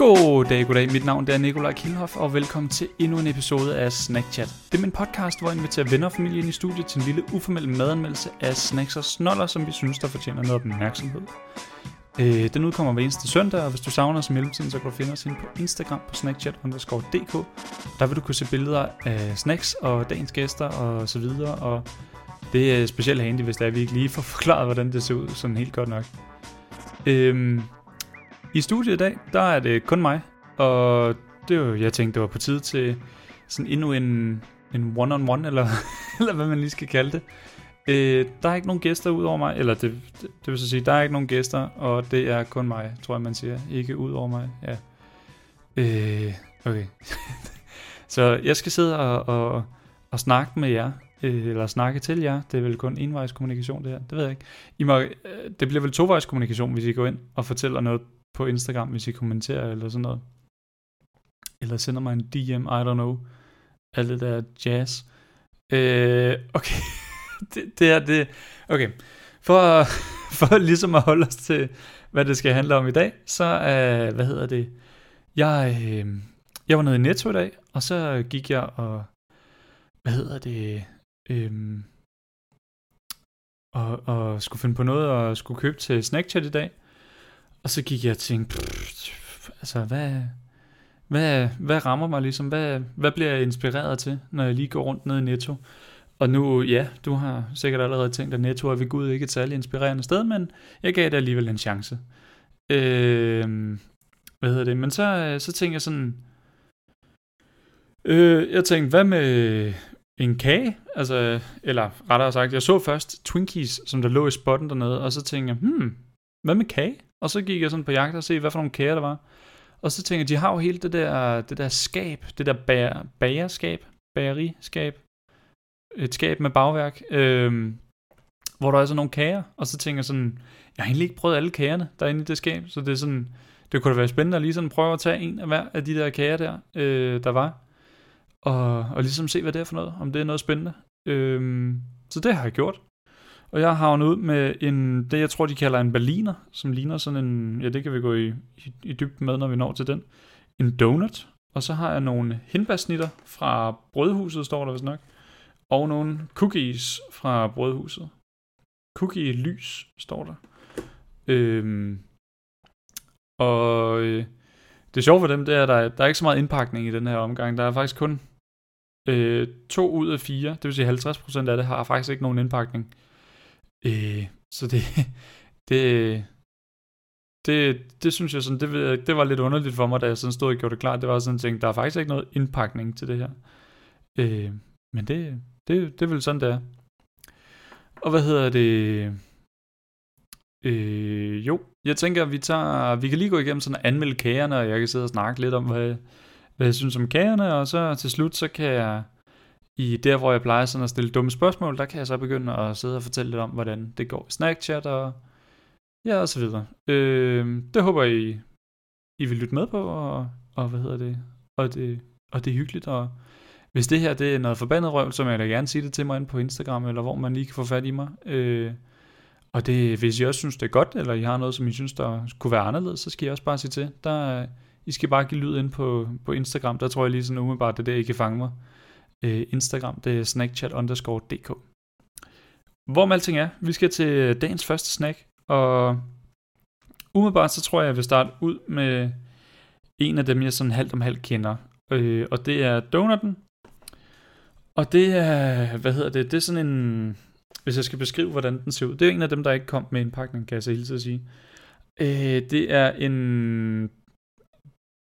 Goddag, goddag. Mit navn er Nikolaj Kilhoff, og velkommen til endnu en episode af Snack Chat. Det er min podcast, hvor jeg inviterer venner og familie ind i studiet til en lille uformel madanmeldelse af snacks og snoller, som vi synes, der fortjener noget opmærksomhed. Øh, den udkommer hver eneste søndag, og hvis du savner os i mellemtiden, så kan du finde os ind på Instagram på snackchat.dk. Der vil du kunne se billeder af snacks og dagens gæster og så videre, og det er specielt handy, hvis det er, vi ikke lige får forklaret, hvordan det ser ud sådan helt godt nok. Øhm, i studiet i dag, der er det kun mig, og det var, jeg tænkte, det var på tide til sådan endnu en, en one-on-one, eller, eller hvad man lige skal kalde det. Øh, der er ikke nogen gæster ud over mig, eller det, det, det vil så sige, der er ikke nogen gæster, og det er kun mig, tror jeg man siger. Ikke ud over mig, ja. Øh, okay. så jeg skal sidde og, og, og snakke med jer, øh, eller snakke til jer. Det er vel kun envejskommunikation, det her, det ved jeg ikke. I må, øh, det bliver vel tovejskommunikation, hvis I går ind og fortæller noget på Instagram, hvis I kommenterer eller sådan noget. Eller sender mig en DM, I don't know. Alt det der jazz. Øh, okay. det, det er det. Okay. For, for ligesom at holde os til, hvad det skal handle om i dag, så øh, hvad hedder det? Jeg, øh, jeg var nede i Netto i dag, og så gik jeg og, hvad hedder det, øh, og, og skulle finde på noget og skulle købe til Snackchat i dag. Og så gik jeg og tænkte, pff, altså hvad, hvad, hvad rammer mig ligesom? Hvad, hvad bliver jeg inspireret til, når jeg lige går rundt ned i Netto? Og nu, ja, du har sikkert allerede tænkt, at Netto er ved Gud ikke et særligt inspirerende sted, men jeg gav det alligevel en chance. Øh, hvad hedder det? Men så, så tænkte jeg sådan, øh, jeg tænkte, hvad med en kage? Altså, eller rettere sagt, jeg så først Twinkies, som der lå i spotten dernede, og så tænkte jeg, hmm, hvad med kage? Og så gik jeg sådan på jagt og se, hvad for nogle kager der var. Og så tænkte jeg, de har jo hele det der, det der skab, det der bager, bagerskab, bageriskab, et skab med bagværk, øh, hvor der er sådan nogle kager, og så tænker jeg sådan, jeg har egentlig ikke prøvet alle kagerne, der er inde i det skab, så det er sådan, det kunne da være spændende at lige sådan prøve at tage en af hver af de der kager der, øh, der var, og, og ligesom se, hvad det er for noget, om det er noget spændende. Øh, så det har jeg gjort. Og jeg har havnet ud med en, det jeg tror, de kalder en berliner, som ligner sådan en, ja det kan vi gå i, i, i dybden med, når vi når til den, en donut. Og så har jeg nogle hindbærsnitter fra brødhuset, står der vist nok og nogle cookies fra brødhuset. Cookie lys, står der. Øhm, og øh, det sjove for dem, det er, at der, der er ikke så meget indpakning i den her omgang. Der er faktisk kun øh, to ud af fire, det vil sige 50% af det, har faktisk ikke nogen indpakning. Øh, så det, det, det, det synes jeg sådan, det, det var lidt underligt for mig, da jeg sådan stod og gjorde det klart. Det var sådan, en ting, der er faktisk ikke noget indpakning til det her. Øh, men det, det, det er vel sådan, det er. Og hvad hedder det? Øh, jo, jeg tænker, vi tager, vi kan lige gå igennem sådan anmelde kagerne, og jeg kan sidde og snakke lidt om, hvad, hvad jeg synes om kagerne, og så til slut, så kan jeg, i der hvor jeg plejer sådan at stille dumme spørgsmål, der kan jeg så begynde at sidde og fortælle lidt om, hvordan det går i Snackchat, og ja, og så videre. Øh, det håber I, I vil lytte med på, og, og hvad hedder det, og det, og det er hyggeligt, og hvis det her det er noget forbandet røv, så må jeg da gerne sige det til mig ind på Instagram, eller hvor man lige kan få fat i mig. Øh, og det, hvis I også synes, det er godt, eller I har noget, som I synes, der kunne være anderledes, så skal I også bare sige til. Der, I skal bare give lyd ind på, på Instagram. Der tror jeg lige sådan umiddelbart, det er der, I kan fange mig. Øh, Instagram, det er snackchat underscore dk. Hvor alting er, vi skal til dagens første snack, og umiddelbart så tror jeg, jeg vil starte ud med en af dem, jeg sådan halvt om halvt kender. Øh, og det er Donutten og det er, hvad hedder det, det er sådan en, hvis jeg skal beskrive, hvordan den ser ud, det er en af dem, der ikke kom med en pakning, kan jeg så hilse at sige. Øh, det er en,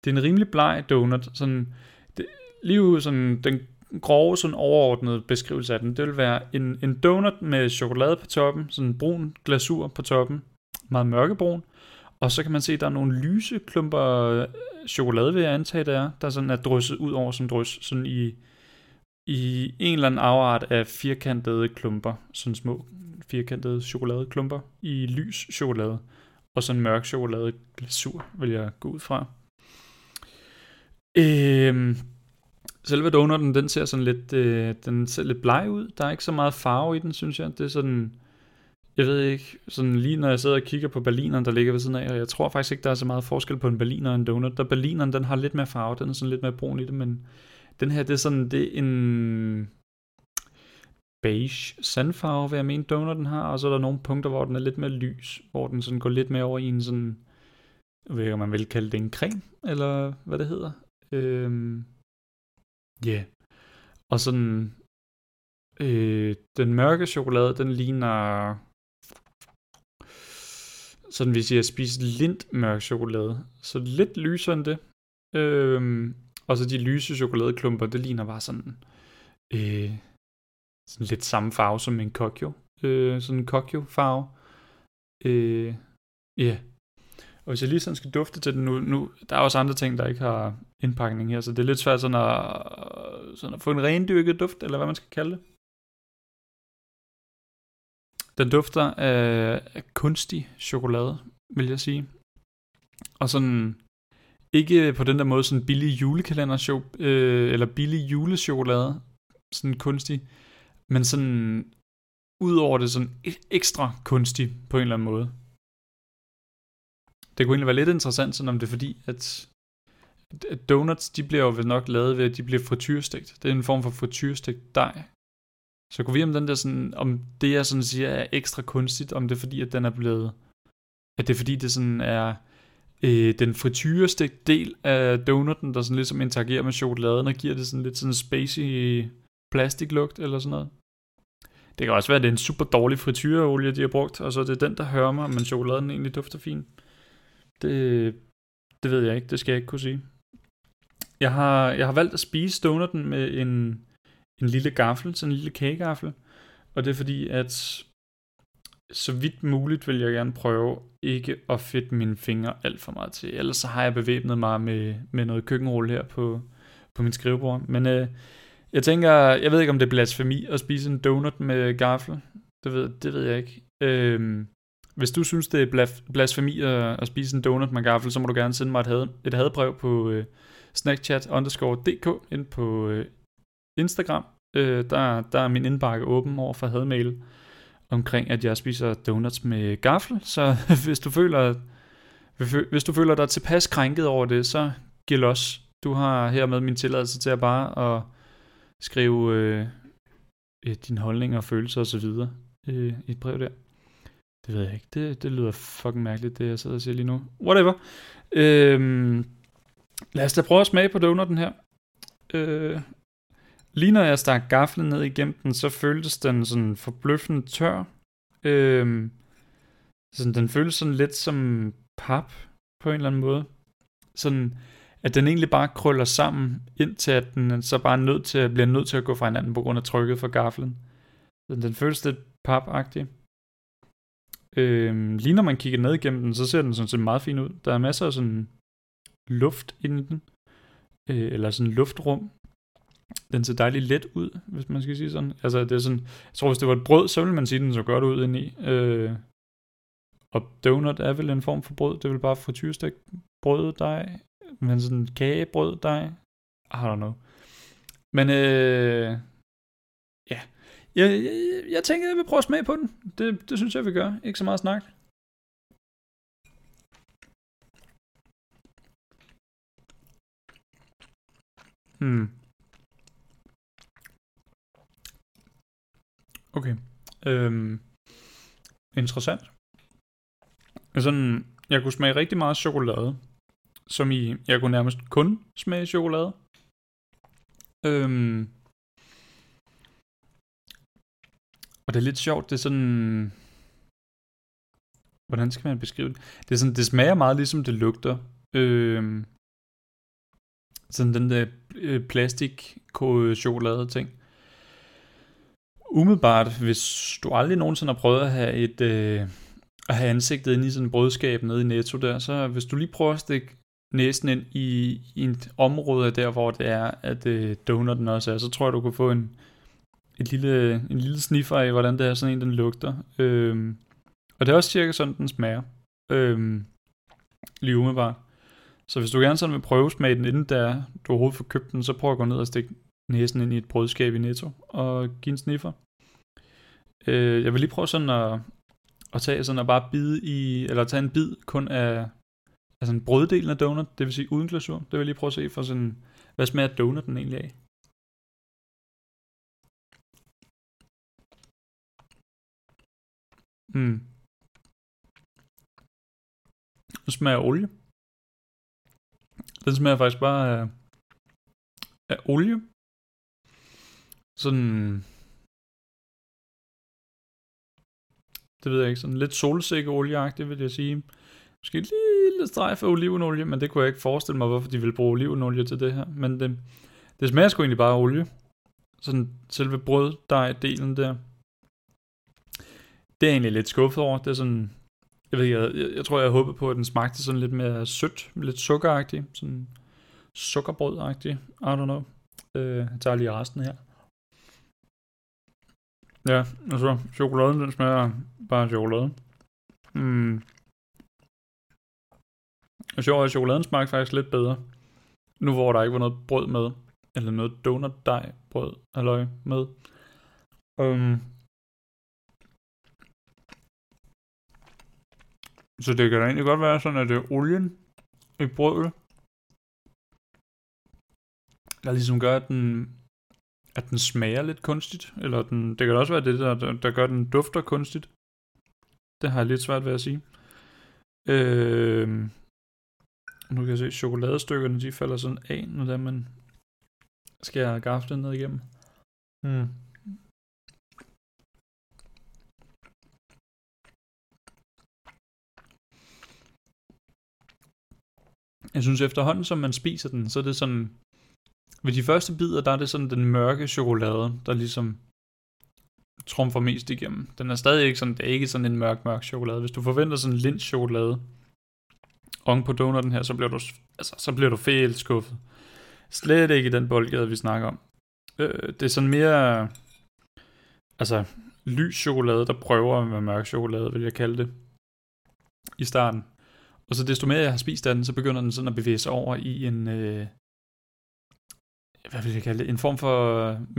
det er en rimelig bleg donut, sådan, det, lige sådan, den grove, sådan overordnede beskrivelse af den, det vil være en, en donut med chokolade på toppen, sådan en brun glasur på toppen, meget mørkebrun, og så kan man se, at der er nogle lyse klumper øh, chokolade, vil jeg antage, der er, der sådan er drysset ud over som drys, sådan i, i en eller anden afart af firkantede klumper, sådan små firkantede chokoladeklumper i lys chokolade, og sådan mørk chokolade glasur, vil jeg gå ud fra. Øhm, selve donutten, den ser sådan lidt, øh, den ser lidt bleg ud. Der er ikke så meget farve i den, synes jeg. Det er sådan, jeg ved ikke, sådan lige når jeg sidder og kigger på berlineren, der ligger ved siden af, og jeg tror faktisk ikke, der er så meget forskel på en berliner og en donut. Der berlineren, den har lidt mere farve, den er sådan lidt mere brun i det, men den her, det er sådan, det er en beige sandfarve, vil jeg mene, donuten har, og så er der nogle punkter, hvor den er lidt mere lys, hvor den sådan går lidt mere over i en sådan, jeg ved ikke, om man vil kalde det en creme, eller hvad det hedder. Øhm, ja. Yeah. Og sådan, øh, den mørke chokolade, den ligner, sådan hvis jeg spiser lindt mørk chokolade, så lidt lysere end det. Øh, og så de lyse chokoladeklumper, det ligner bare sådan, øh, sådan lidt samme farve som en kokjo. Øh, sådan en kokjo farve. Øh, ja. Yeah. Og hvis jeg lige sådan skal dufte til den nu, nu, der er også andre ting, der ikke har indpakning her, så det er lidt svært sådan at, sådan at få en rendyrket duft, eller hvad man skal kalde det. Den dufter af, af kunstig chokolade, vil jeg sige. Og sådan, ikke på den der måde sådan billig julekalender øh, eller billig julechokolade, sådan kunstig, men sådan ud over det sådan e- ekstra kunstig på en eller anden måde. Det kunne egentlig være lidt interessant, sådan om det er fordi, at donuts, de bliver jo vel nok lavet ved, at de bliver frityrestegt. Det er en form for frityrestegt dej. Så kunne vi om den der sådan, om det jeg sådan siger er ekstra kunstigt, om det er fordi, at den er blevet, at det er fordi, det sådan er øh, den frityrestegt del af donuten, der sådan ligesom interagerer med chokoladen og giver det sådan lidt sådan spacey plastiklugt eller sådan noget. Det kan også være, at det er en super dårlig frityreolie, de har brugt, og så er det den, der hører mig, men chokoladen egentlig dufter fint. Det, det ved jeg ikke, det skal jeg ikke kunne sige. Jeg har, jeg har valgt at spise donuten med en, en lille gaffel, sådan en lille kagegaffel. Og det er fordi, at så vidt muligt vil jeg gerne prøve ikke at fedte mine fingre alt for meget til. Ellers så har jeg bevæbnet mig med, med noget køkkenrulle her på, på min skrivebord. Men øh, jeg tænker, jeg ved ikke om det er blasfemi at spise en donut med gaffel. Det ved, det ved jeg ikke. Øh, hvis du synes, det er blasfemi at, at spise en donut med gaffel, så må du gerne sende mig et, had, et hadbrev på øh, snackchat underscore dk ind på øh, Instagram. Øh, der, der er min indbakke åben over for hadmail omkring, at jeg spiser donuts med gaffel. Så hvis du føler, hvis du føler dig tilpas krænket over det, så giv los. Du har hermed min tilladelse til at bare at skrive øh, øh din holdning og følelser osv. Øh, i et brev der. Det ved jeg ikke. Det, det lyder fucking mærkeligt, det jeg sidder og siger lige nu. Whatever. Øhm, lad os da prøve at smage på donutten her. Øh, lige når jeg stak gaflen ned igennem den, så føltes den sådan forbløffende tør. Øhm, sådan, den føltes sådan lidt som pap på en eller anden måde. Sådan, at den egentlig bare krøller sammen, indtil at den så bare er nødt til at, bliver nødt til at gå fra hinanden på grund af trykket fra gaflen. Så den føles lidt papagtig. Øh, lige når man kigger ned igennem den, så ser den sådan set meget fin ud. Der er masser af sådan luft inde i den. Øh, eller sådan luftrum. Den ser dejligt let ud, hvis man skal sige sådan. Altså, det er sådan, jeg tror, hvis det var et brød, så ville man sige, at den så godt ud indeni. Øh, og donut er vel en form for brød. Det er vel bare frityrstek brød dig. Men sådan kagebrød dig. I don't know. Men øh, jeg, jeg, jeg tænker, jeg vil prøve at smage på den. Det, det synes jeg, vi gør. Ikke så meget snak. Hmm. Okay. Øhm, interessant. Sådan, jeg kunne smage rigtig meget chokolade. Som i, jeg kunne nærmest kun smage chokolade. Øhm, og det er lidt sjovt, det er sådan... Hvordan skal man beskrive det? Det, er sådan, det smager meget ligesom det lugter. Øh, sådan den der øh, plastik chokolade ting. Umiddelbart, hvis du aldrig nogensinde har prøvet at have et... Øh, at have ansigtet ind i sådan en brødskab nede i Netto der, så hvis du lige prøver at stikke næsen ind i, i et område der, hvor det er, at øh, donuten også er, så tror jeg, du kan få en, et lille, en lille sniffer af, hvordan det er sådan en, den lugter. Øhm, og det er også cirka sådan, den smager. Øhm, lige umiddelbart. Så hvis du gerne sådan vil prøve smage den, inden der du overhovedet får købt den, så prøv at gå ned og stikke næsen ind i et brødskab i Netto og give en sniffer. Øh, jeg vil lige prøve sådan at, at tage sådan at bare bide i, eller tage en bid kun af, altså en brøddelen af donut, det vil sige uden glasur. Det vil jeg lige prøve at se for sådan, hvad smager donuten egentlig af? Mm. Det smager af olie. Den smager faktisk bare af, af olie. Sådan... Det ved jeg ikke, sådan lidt solsikkeolieagtigt vil jeg sige. Måske en lille streg for olivenolie, men det kunne jeg ikke forestille mig, hvorfor de ville bruge olivenolie til det her. Men det, det smager sgu egentlig bare af olie. Sådan selve brøddej-delen der. Det er jeg egentlig lidt skuffet over. Det er sådan, jeg ved ikke, jeg, jeg, jeg tror, jeg håbede på, at den smagte sådan lidt mere sødt, lidt sukkeragtig, sådan sukkerbrødagtig, I don't know. Øh, jeg tager lige resten her. Ja, altså, chokoladen, den smager bare chokolade. Mm. Og sjovt, at chokoladen smagte faktisk lidt bedre. Nu hvor der ikke var noget brød med. Eller noget donut dej brød halløj med. Um, så det kan da egentlig godt være sådan, at det er olien i brødet, der ligesom gør, at den, at den smager lidt kunstigt. Eller den, det kan også være det, der, der gør, at den dufter kunstigt. Det har jeg lidt svært ved at sige. Øh, nu kan jeg se, at chokoladestykkerne de falder sådan af, når man skærer gaflen ned igennem. Hmm. Jeg synes efterhånden, som man spiser den, så er det sådan... Ved de første bidder, der er det sådan den mørke chokolade, der ligesom trumfer mest igennem. Den er stadig ikke sådan, det er ikke sådan en mørk, mørk chokolade. Hvis du forventer sådan en lint chokolade oven på donuten her, så bliver du, altså, så bliver du fælt skuffet. Slet ikke i den boldgade, vi snakker om. Øh, det er sådan mere, altså, lys chokolade, der prøver med mørk chokolade, vil jeg kalde det, i starten. Og så desto mere jeg har spist af den, så begynder den sådan at bevæge sig over i en, øh, hvad vil jeg kalde det, en form for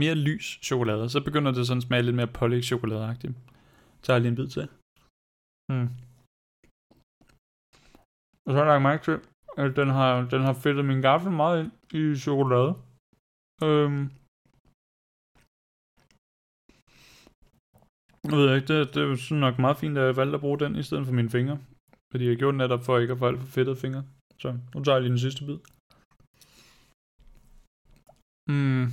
mere lys chokolade. Så begynder det sådan at smage lidt mere pålæg chokoladeagtigt. Så jeg lige en bid til. Mm. Og så har jeg lagt mærke til, at den har, den har fedtet min gaffel meget ind i chokolade. Øhm. Jeg ved ikke, det, det er sådan nok meget fint, at jeg valgte at bruge den i stedet for mine fingre. Fordi jeg gjorde netop for ikke at få alt for fedtede fingre. Så nu tager jeg lige den sidste bid. Mm.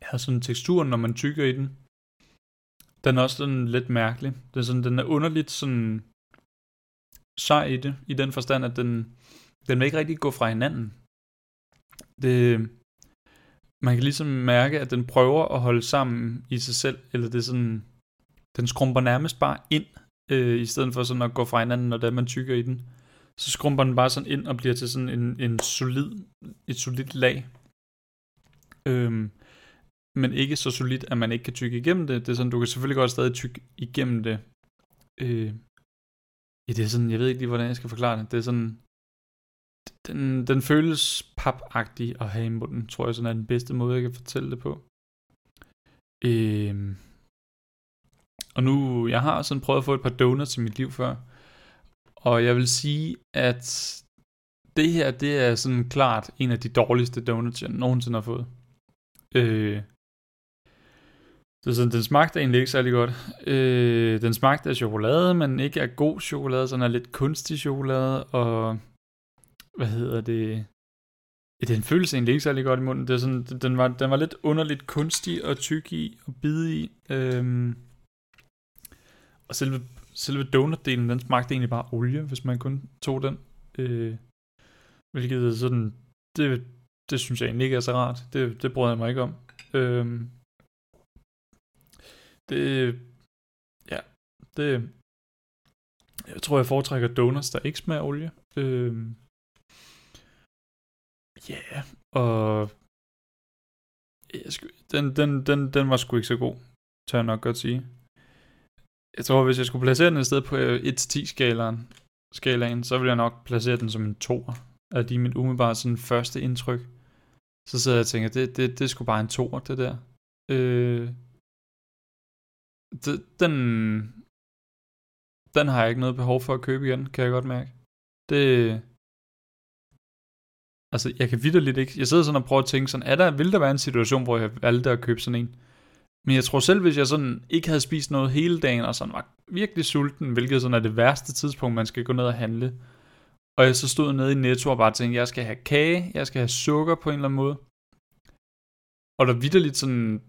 Jeg har sådan teksturen, når man tykker i den. Den er også sådan lidt mærkelig. Det er sådan, den er underligt sådan sej i det, i den forstand, at den, den vil ikke rigtig gå fra hinanden. Det, man kan ligesom mærke, at den prøver at holde sammen i sig selv, eller det er sådan, den skrumper nærmest bare ind, øh, i stedet for sådan at gå fra hinanden, når det er, man tykker i den. Så skrumper den bare sådan ind og bliver til sådan en, en solid, et solidt lag. Øhm, men ikke så solidt, at man ikke kan tykke igennem det. Det er sådan, du kan selvfølgelig godt stadig tykke igennem det. Øh, ja, det er sådan, jeg ved ikke lige, hvordan jeg skal forklare det. Det er sådan, den, den føles papagtig at have i munden, tror jeg sådan er den bedste måde, jeg kan fortælle det på. Øhm. og nu, jeg har sådan prøvet at få et par donuts i mit liv før. Og jeg vil sige, at det her, det er sådan klart en af de dårligste donuts, jeg nogensinde har fået. Øh, så sådan, den smagte egentlig ikke særlig godt. Øh, den smagte af chokolade, men ikke af god chokolade, sådan er lidt kunstig chokolade, og hvad hedder det? Ja, den føles egentlig ikke særlig godt i munden. Det er sådan, den, var, den var lidt underligt kunstig og tyk i og bide i. Øhm, og selve, selve donutdelen, den smagte egentlig bare olie, hvis man kun tog den. Øh, hvilket er sådan, det, det synes jeg egentlig ikke er så rart. Det, det brød jeg mig ikke om. Øhm, det, ja, det, jeg tror, jeg foretrækker donuts, der ikke smager olie. Øhm, ja, yeah, og jeg skulle, den, den, den, den var sgu ikke så god, tør jeg nok godt sige. Jeg tror, hvis jeg skulle placere den et sted på øh, 1-10 skalaen, skalaen, så ville jeg nok placere den som en 2. Er de mit umiddelbare sådan første indtryk. Så sidder jeg og tænker, det, det, det er sgu bare en 2, det der. Øh, det, den, den har jeg ikke noget behov for at købe igen, kan jeg godt mærke. Det, altså jeg kan vidderligt ikke, jeg sidder sådan og prøver at tænke sådan, er der, vil der være en situation, hvor jeg valgte at købe sådan en? Men jeg tror selv, hvis jeg sådan ikke havde spist noget hele dagen, og sådan var virkelig sulten, hvilket sådan er det værste tidspunkt, man skal gå ned og handle, og jeg så stod nede i Netto og bare tænkte, jeg skal have kage, jeg skal have sukker på en eller anden måde, og der vidderligt sådan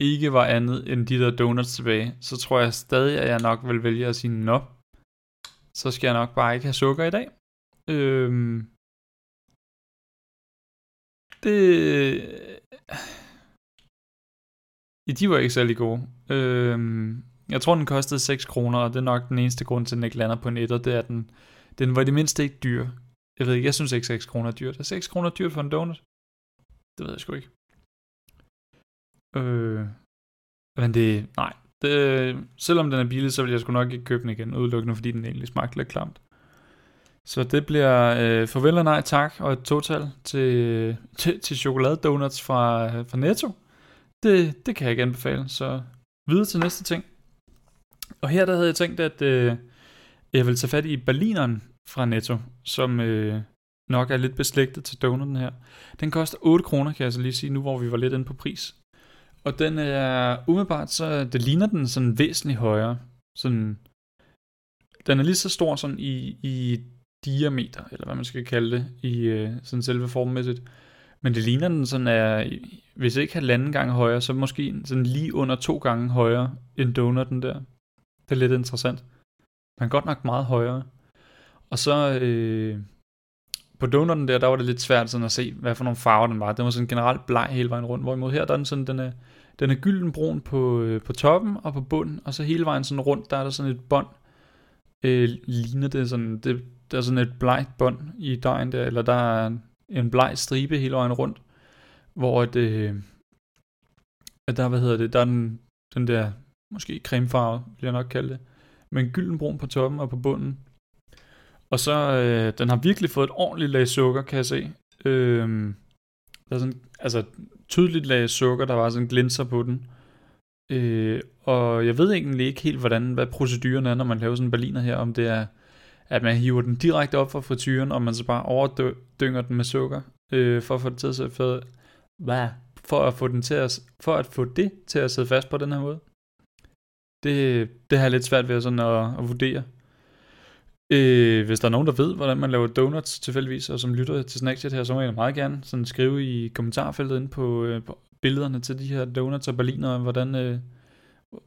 ikke var andet end de der donuts tilbage, så tror jeg stadig, at jeg nok vil vælge at sige, nå, så skal jeg nok bare ikke have sukker i dag. Øhm, det... De var ikke særlig gode. Øhm, jeg tror, den kostede 6 kroner, og det er nok den eneste grund til, at den ikke lander på en etter, det er, at den, den var det mindste ikke dyr. Jeg ved ikke, jeg synes ikke 6 kroner er dyrt. Er 6 kroner dyrt for en donut? Det ved jeg sgu ikke. Øh, men det, nej. Det, øh, selvom den er billig, så vil jeg sgu nok ikke købe den igen, udelukkende fordi den egentlig smagte lidt klamt. Så det bliver øh, farvel og nej tak, og et total til, til, til chokoladedonuts fra, fra Netto. Det, det kan jeg ikke anbefale, så videre til næste ting. Og her der havde jeg tænkt, at øh, jeg vil tage fat i Berlineren fra Netto, som øh, nok er lidt beslægtet til donuten her. Den koster 8 kroner, kan jeg så lige sige, nu hvor vi var lidt inde på pris. Og den er umiddelbart, så det ligner den sådan væsentligt højere. Sådan, den er lige så stor sådan i, i diameter, eller hvad man skal kalde det, i øh, sådan selve formmæssigt. Men det ligner den sådan er, hvis ikke halvanden gang højere, så måske sådan lige under to gange højere end donuten der. Det er lidt interessant. Men godt nok meget højere. Og så øh, på donuten der, der var det lidt svært sådan at se, hvad for nogle farver den var. Den var sådan generelt bleg hele vejen rundt, hvorimod her der er den sådan, den er, den er gyldenbrun på, øh, på toppen og på bunden, og så hele vejen sådan rundt, der er der sådan et bånd, øh, ligner det sådan, det, der er sådan et blegt bånd i dejen der, eller der er en bleg stribe hele vejen rundt, hvor det, øh, at der, hvad hedder det, der er den, den der, måske cremefarve, vil jeg nok kalde det, men gyldenbrun på toppen og på bunden. Og så, øh, den har virkelig fået et ordentligt lag sukker, kan jeg se. Øh, der er sådan, altså tydeligt lag sukker, der var sådan glinser på den. Øh, og jeg ved egentlig ikke helt, hvordan, hvad proceduren er, når man laver sådan en berliner her, om det er, at man hiver den direkte op fra frityren, og man så bare overdynger den med sukker, øh, for at få det til at sidde for, hvad? For at få den til at, for at få det til at sidde fast på den her måde. Det, det har jeg lidt svært ved sådan at, at vurdere. Øh, hvis der er nogen, der ved, hvordan man laver donuts tilfældigvis, og som lytter til Snackchat her, så må jeg meget gerne sådan skrive i kommentarfeltet ind på, øh, på billederne til de her donuts og berliner, hvordan, øh,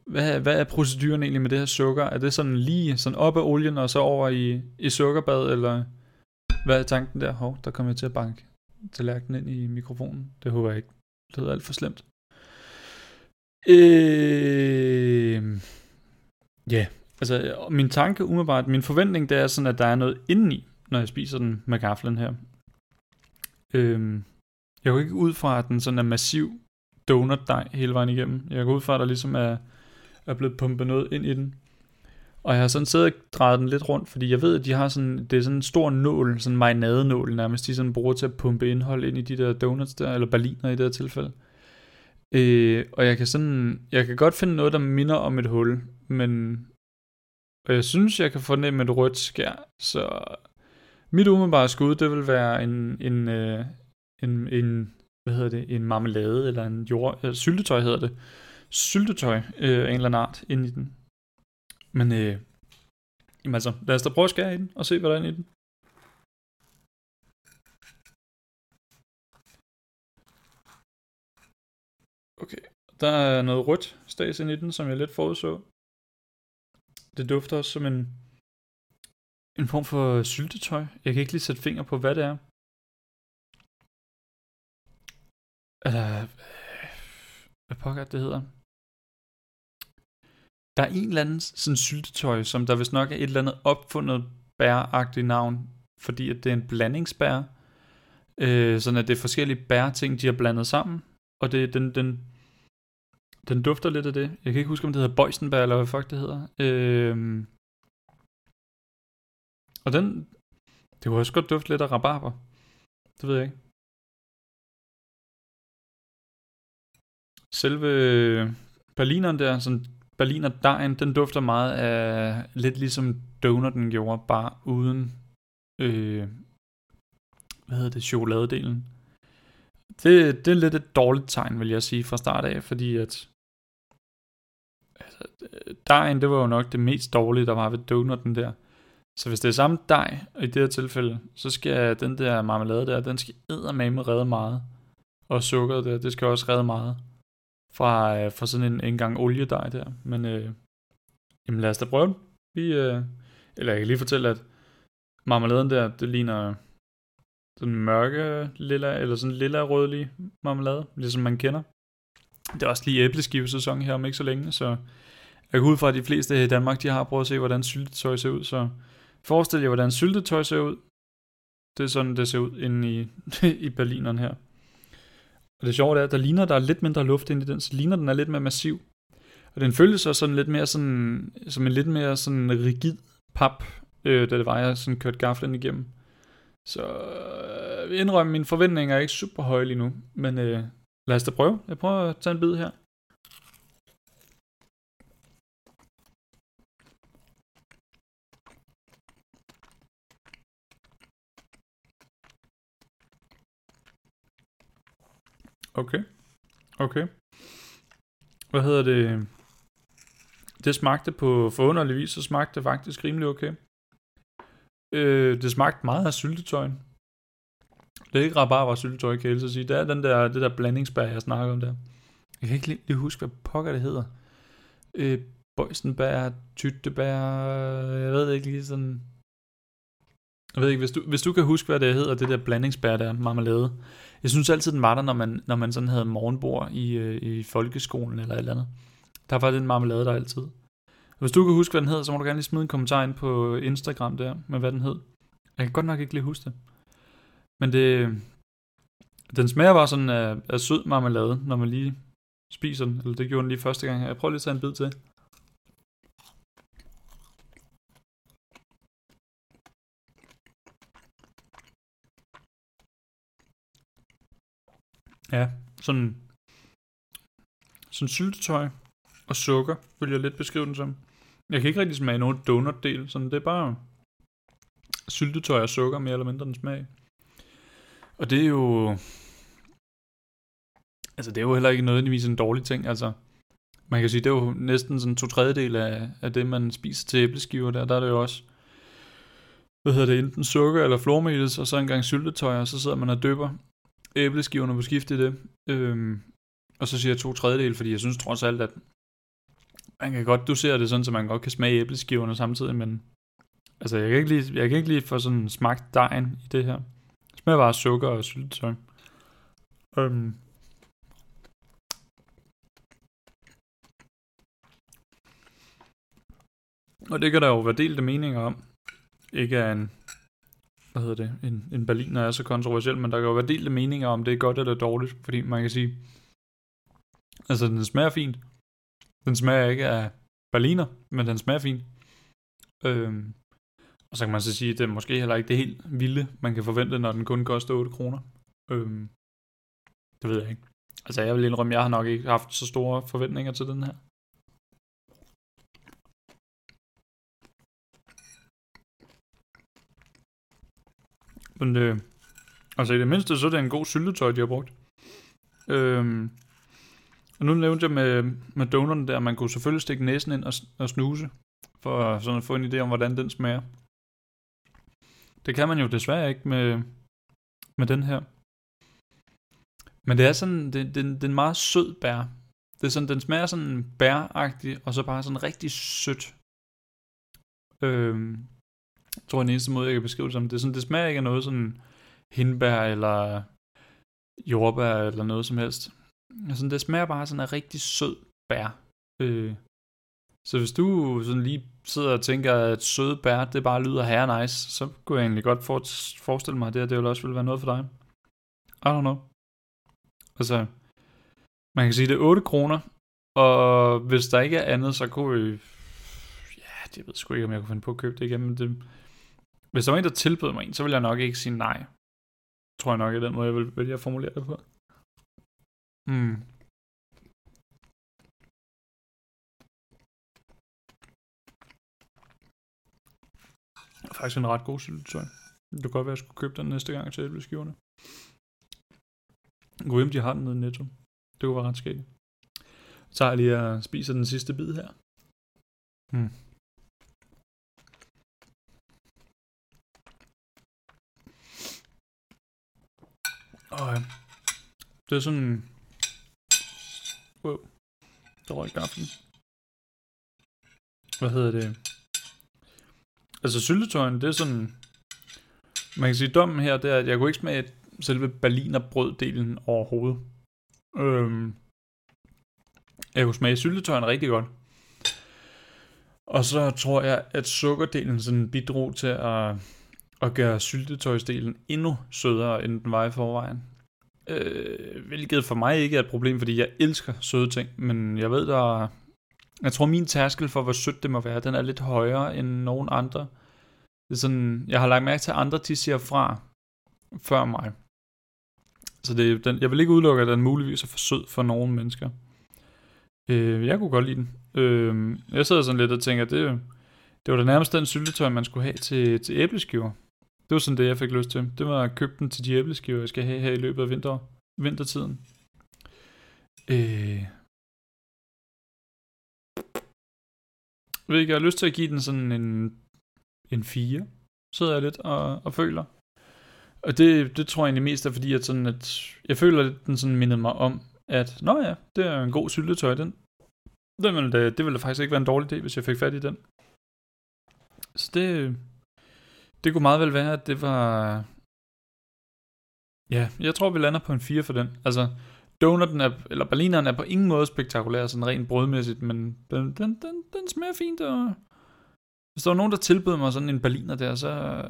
hvad, hvad er proceduren egentlig med det her sukker? Er det sådan lige sådan op af olien og så over i, i sukkerbad, eller hvad er tanken der? Hov, der kommer jeg til at banke tallerkenen ind i mikrofonen. Det håber jeg ikke. Det lyder alt for slemt. Øh, ja, yeah. altså min tanke umiddelbart, min forventning det er sådan, at der er noget indeni, når jeg spiser den med gaflen her. Øh, jeg går ikke ud fra, at den sådan er massiv donutdej hele vejen igennem. Jeg går ud fra, at der ligesom er, er blevet pumpet noget ind i den. Og jeg har sådan siddet og drejet den lidt rundt, fordi jeg ved, at de har sådan, det er sådan en stor nål, sådan en marinadenål nærmest, de sådan bruger til at pumpe indhold ind i de der donuts der, eller berliner i det her tilfælde. Øh, og jeg kan sådan, jeg kan godt finde noget, der minder om et hul, men og jeg synes, jeg kan fornemme et rødt skær, så mit umiddelbare skud, det vil være en, en, øh, en, en hvad hedder det, en marmelade eller en jord, øh, syltetøj hedder det. Syltetøj øh, af en eller anden art ind i den. Men øh, jamen altså, lad os da prøve at skære i den og se, hvad der er inde i den. Okay, der er noget rødt stas ind i den, som jeg lidt forudså. Det dufter også som en, en form for syltetøj. Jeg kan ikke lige sætte finger på, hvad det er. Øh, hvad pokker det hedder? Der er en eller anden sådan syltetøj, som der vist nok er et eller andet opfundet bæragtigt navn, fordi at det er en blandingsbær. Øh, sådan at det er forskellige bærting, de har blandet sammen. Og det, den, den, den dufter lidt af det. Jeg kan ikke huske, om det hedder bøjsenbær, eller hvad fuck det hedder. Øh, og den, det kunne også godt dufte lidt af rabarber. Det ved jeg ikke. Selve berlineren der, sådan berliner dejen, den dufter meget af, lidt ligesom donutten gjorde, bare uden, øh, hvad hedder det, chokoladedelen. Det, det er lidt et dårligt tegn, vil jeg sige, fra start af, fordi at altså, dejen, det var jo nok det mest dårlige, der var ved donutten der. Så hvis det er samme dej, og i det her tilfælde, så skal den der marmelade der, den skal med redde meget. Og sukkeret der, det skal også redde meget. Fra, øh, fra sådan en, en gang oliedej der. Men øh, jamen lad os da prøve Vi, øh, eller jeg kan lige fortælle, at marmeladen der, det ligner sådan mørke lilla, eller sådan lilla rødlig marmelade, ligesom man kender. Det er også lige æbleskivesæson her om ikke så længe, så jeg går ud fra, at de fleste i Danmark, de har prøvet at se, hvordan syltetøj ser ud, så Forestil jer, hvordan syltetøj ser ud. Det er sådan, det ser ud inde i, i Berlineren her. Og det sjove er, at der ligner, der er lidt mindre luft ind i den, så ligner den er lidt mere massiv. Og den føles så sådan lidt mere sådan, som en lidt mere sådan rigid pap, øh, da det var, jeg sådan kørte gaflen igennem. Så øh, indrømme, mine forventninger er ikke super høje lige nu, men øh, lad os da prøve. Jeg prøver at tage en bid her. Okay. Okay. Hvad hedder det? Det smagte på forunderlig vis, så smagte det faktisk rimelig okay. Øh, det smagte meget af syltetøjen. Det er ikke rabarber syltetøj, kan jeg sige. Det er den der, det der blandingsbær, jeg snakker om der. Jeg kan ikke lige huske, hvad pokker det hedder. Øh, bøjsenbær, tyttebær, jeg ved ikke lige sådan... Jeg ved ikke, hvis du, hvis du kan huske, hvad det hedder, det der blandingsbær der, marmelade. Jeg synes altid, den var der, når man, når man sådan havde morgenbord i, øh, i folkeskolen eller et eller andet. Der var den marmelade der altid. Hvis du kan huske, hvad den hed, så må du gerne lige smide en kommentar ind på Instagram der, med hvad den hed. Jeg kan godt nok ikke lige huske det. Men det, den smager bare sådan af, af sød marmelade, når man lige spiser den. Eller det gjorde den lige første gang. Jeg prøver lige at tage en bid til. Ja, sådan, sådan syltetøj og sukker, vil jeg lidt beskrive den som. Jeg kan ikke rigtig smage nogen donut-del, sådan det er bare syltetøj og sukker, mere eller mindre den smag. Og det er jo... Altså, det er jo heller ikke nødvendigvis en dårlig ting, altså. Man kan sige, det er jo næsten sådan to tredjedel af, af det, man spiser til æbleskiver der. Der er det jo også, hvad hedder det, enten sukker eller flormelis, og så en gang syltetøj, og så sidder man og dypper æbleskiverne på skift i det. Øhm, og så siger jeg to tredjedel, fordi jeg synes trods alt, at man kan godt dosere det sådan, så man godt kan smage æbleskiverne samtidig, men altså, jeg kan ikke lige, jeg kan ikke lige få sådan smagt dejen i det her. Det smager bare sukker og syltetøj. Øhm. Og det kan der jo være delte meninger om. Ikke er en hvad hedder det, en, en berliner er så kontroversiel, men der kan jo være delte meninger om det er godt eller dårligt, fordi man kan sige, altså den smager fint. Den smager ikke af berliner, men den smager fint. Øhm, og så kan man så sige, at det er måske heller ikke det helt vilde, man kan forvente, når den kun koster 8 kroner. Øhm, det ved jeg ikke. Altså jeg vil indrømme, jeg har nok ikke haft så store forventninger til den her. Men øh, altså i det mindste, så er det en god syltetøj, de har brugt. Øhm, og nu nævnte jeg med, med donuten der, at man kunne selvfølgelig stikke næsen ind og, og snuse, for sådan at få en idé om, hvordan den smager. Det kan man jo desværre ikke med, med den her. Men det er sådan, det, det, det er en meget sød bær. Det er sådan, den smager sådan bæragtig, og så bare sådan rigtig sødt. Øhm, jeg tror, den eneste måde, jeg kan beskrive det som, det, er sådan, det smager ikke af noget sådan hindbær eller jordbær eller noget som helst. Altså, det smager bare sådan af rigtig sød bær. Øh. Så hvis du sådan lige sidder og tænker, at søde bær, det bare lyder her nice, så kunne jeg egentlig godt for, forestille mig, at det, her det ville også ville være noget for dig. I don't know. Altså, man kan sige, det er 8 kroner, og hvis der ikke er andet, så kunne vi... Ja, det ved sgu ikke, om jeg kunne finde på at købe det igen, men det, hvis der var en, der tilbød mig en, så ville jeg nok ikke sige nej. Tror jeg nok i den måde, jeg vil vælge at formulere det på. Mm. Det er faktisk en ret god syltetøj. Det kan godt være, at jeg skulle købe den næste gang til æbleskiverne. Gå hjem, de har den nede i Netto. Det kunne være ret skægt. Så tager jeg lige og spiser den sidste bid her. Mm. Og. Det er sådan... Wow. Der røg gaflen. Hvad hedder det? Altså syltetøjen, det er sådan... Man kan sige, dommen her, det er, at jeg kunne ikke smage selve berlinerbrøddelen overhovedet. Øhm, jeg kunne smage syltetøjen rigtig godt. Og så tror jeg, at sukkerdelen sådan bidrog til at, og gøre syltetøjsdelen endnu sødere, end den var i forvejen. Øh, hvilket for mig ikke er et problem, fordi jeg elsker søde ting, men jeg ved, der jeg tror, min tærskel for, hvor sødt det må være, den er lidt højere end nogen andre. Det er sådan, jeg har lagt mærke til, at andre de siger fra før mig. Så det, den, jeg vil ikke udelukke, at den muligvis er for sød for nogle mennesker. Øh, jeg kunne godt lide den. Øh, jeg sidder sådan lidt og tænker, det, det var da nærmest den syltetøj, man skulle have til, til æbleskiver. Det var sådan det, jeg fik lyst til. Det var at købe den til de æbleskiver, jeg skal have her i løbet af vinter, vintertiden. Øh, jeg ved ikke, jeg har lyst til at give den sådan en, en 4, sidder jeg lidt og, og føler. Og det, det tror jeg egentlig mest er fordi, at, sådan, at jeg føler, at den sådan mindede mig om, at nå ja, det er en god syltetøj, den. Det ville, det, det ville faktisk ikke være en dårlig idé, hvis jeg fik fat i den. Så det, det kunne meget vel være, at det var... Ja, jeg tror, vi lander på en 4 for den. Altså, donuten er, eller berlineren er på ingen måde spektakulær, sådan rent brødmæssigt, men den, den, den, den smager fint, og hvis der var nogen, der tilbød mig sådan en berliner der, så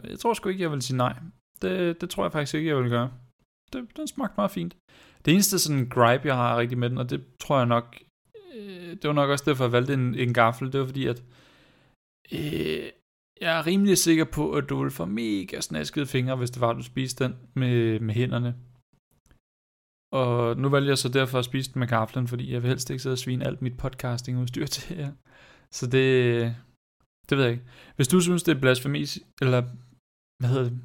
jeg tror sgu ikke, jeg vil sige nej. Det, det tror jeg faktisk ikke, jeg vil gøre. Det, den smagte meget fint. Det eneste sådan gripe, jeg har rigtig med den, og det tror jeg nok, øh, det var nok også derfor, jeg valgte en, en gaffel, det var fordi, at øh, jeg er rimelig sikker på, at du vil få mega snaskede fingre, hvis det var, at du spiste den med, med hænderne. Og nu vælger jeg så derfor at spise den med gaflen, fordi jeg vil helst ikke sidde og svine alt mit podcasting udstyr til jer. Så det, det ved jeg ikke. Hvis du synes, det er blasfemi, eller hvad hedder det?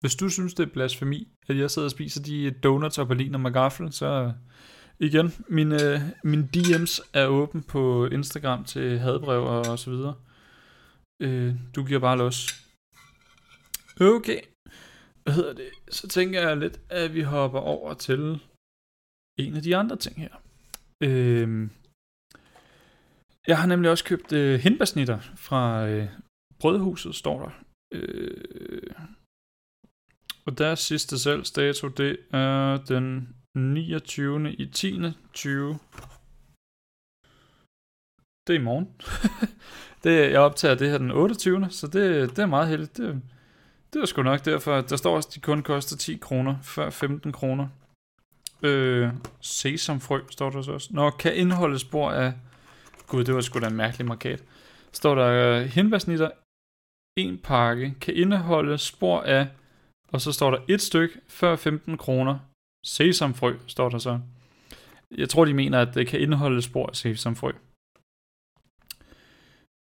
Hvis du synes, det er blasfemi, at jeg sidder og spiser de donuts og berliner med gaffel, så igen, min, øh, min DM's er åben på Instagram til hadbrev og så videre. Øh, du giver bare los. Okay. Hvad hedder det? Så tænker jeg lidt, at vi hopper over til en af de andre ting her. Øh, jeg har nemlig også købt øh, hindbærsnitter fra øh, Brødhuset, står der. Øh, og deres sidste salgsdato, det er den 29. i 10. 20. Det er i morgen. det, jeg optager det her den 28. Så det, det er meget heldigt. Det, det er sgu nok derfor, der står også, at de kun koster 10 kroner, før 15 kroner. Øh, sesamfrø står der så også. Nå, kan indeholde spor af... Gud, det var sgu da en mærkelig markat. Står der, uh, hindbærsnitter, en pakke, kan indeholde spor af... Og så står der et stykke, før 15 kroner. Sesamfrø, står der så. Jeg tror, de mener, at det kan indeholde spor af sesamfrø.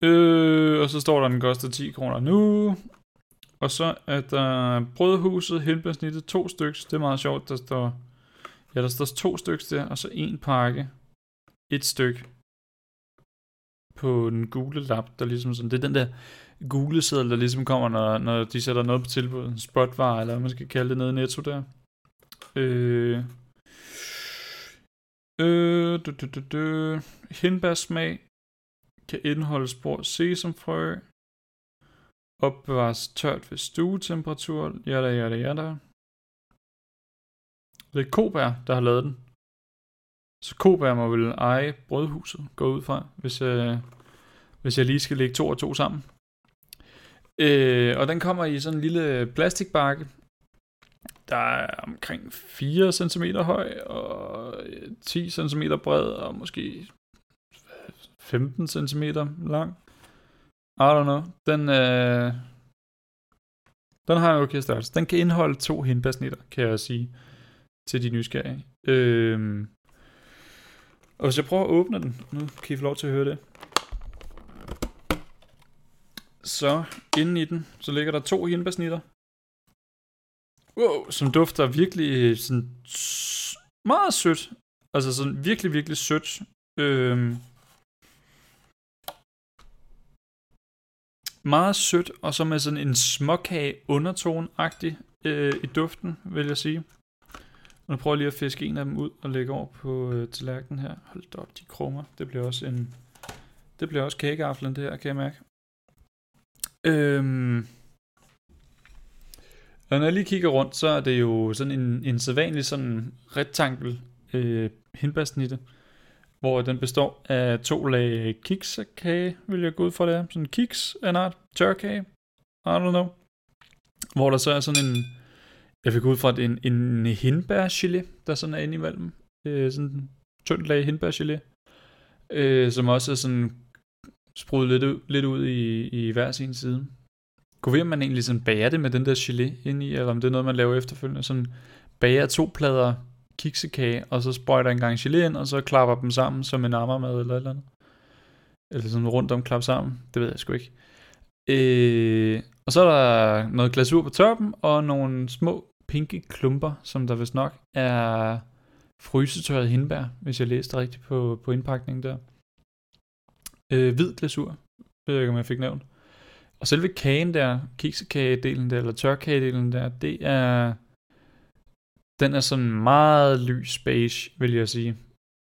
Øh, og så står der, at den koster 10 kroner nu. Og så er der brødhuset, helbærsnittet, to stykker. Det er meget sjovt, der står... Ja, der står to stykker der, og så en pakke. Et stykke. På den gule lap, der ligesom sådan... Det er den der gule seddel, der ligesom kommer, når, når de sætter noget på tilbud. En spotvar, eller hvad man skal kalde det nede i Netto der. Øh... Øh... Du, du, du, du. Hindbærsmag kan indeholde spor sesamfrø, opbevares tørt ved stuetemperatur, jada jada jada. Det er Kobær, der har lavet den. Så Kobær må vel eje brødhuset, gå ud fra, hvis, øh, hvis jeg lige skal lægge to og to sammen. Øh, og den kommer i sådan en lille plastikbakke, der er omkring 4 cm høj og øh, 10 cm bred og måske 15 cm lang. I don't know. Den, øh, den har en okay størrelse. Den kan indeholde to hindbærsnitter, kan jeg sige til de nysgerrige. Øh, og hvis jeg prøver at åbne den, nu kan I få lov til at høre det. Så inde i den, så ligger der to hindbærsnitter. Wow, som dufter virkelig sådan meget sødt. Altså sådan virkelig, virkelig sødt. Øhm, meget sødt, og så med sådan en småkage undertone-agtig øh, i duften, vil jeg sige. Og nu prøver jeg lige at fiske en af dem ud og lægge over på øh, tallerkenen her. Hold da op, de krummer. Det bliver også en... Det bliver også kageaflen, det her, kan jeg mærke. Øhm, og når jeg lige kigger rundt, så er det jo sådan en, en sædvanlig sådan rektangel øh, hindbærsnitte, hvor den består af to lag kiksekage, vil jeg gå ud fra det er. Sådan en kiks af en art, tørkage, I don't know. Hvor der så er sådan en, jeg fik ud fra det, en, en hindbærgelé, der sådan er inde imellem. Øh, sådan en tynd lag hindbærgelé, øh, som også er sådan sprudet lidt ud, lidt ud i, i hver sin side. Kunne vi, om man egentlig sådan bager det med den der gelé ind i, eller om det er noget, man laver efterfølgende. Sådan bager to plader kiksekage, og så sprøjter en gang gelé ind, og så klapper dem sammen som en ammermad eller et eller andet. Eller sådan rundt om klap sammen. Det ved jeg sgu ikke. Øh, og så er der noget glasur på toppen, og nogle små pinke klumper, som der vist nok er frysetørret hindbær, hvis jeg læste rigtigt på, på indpakningen der. Øh, hvid glasur, ved jeg ikke, om jeg fik nævnt. Og selve kagen der, kiksekagedelen der, eller tørkagedelen der, det er, den er sådan meget lys beige, vil jeg sige.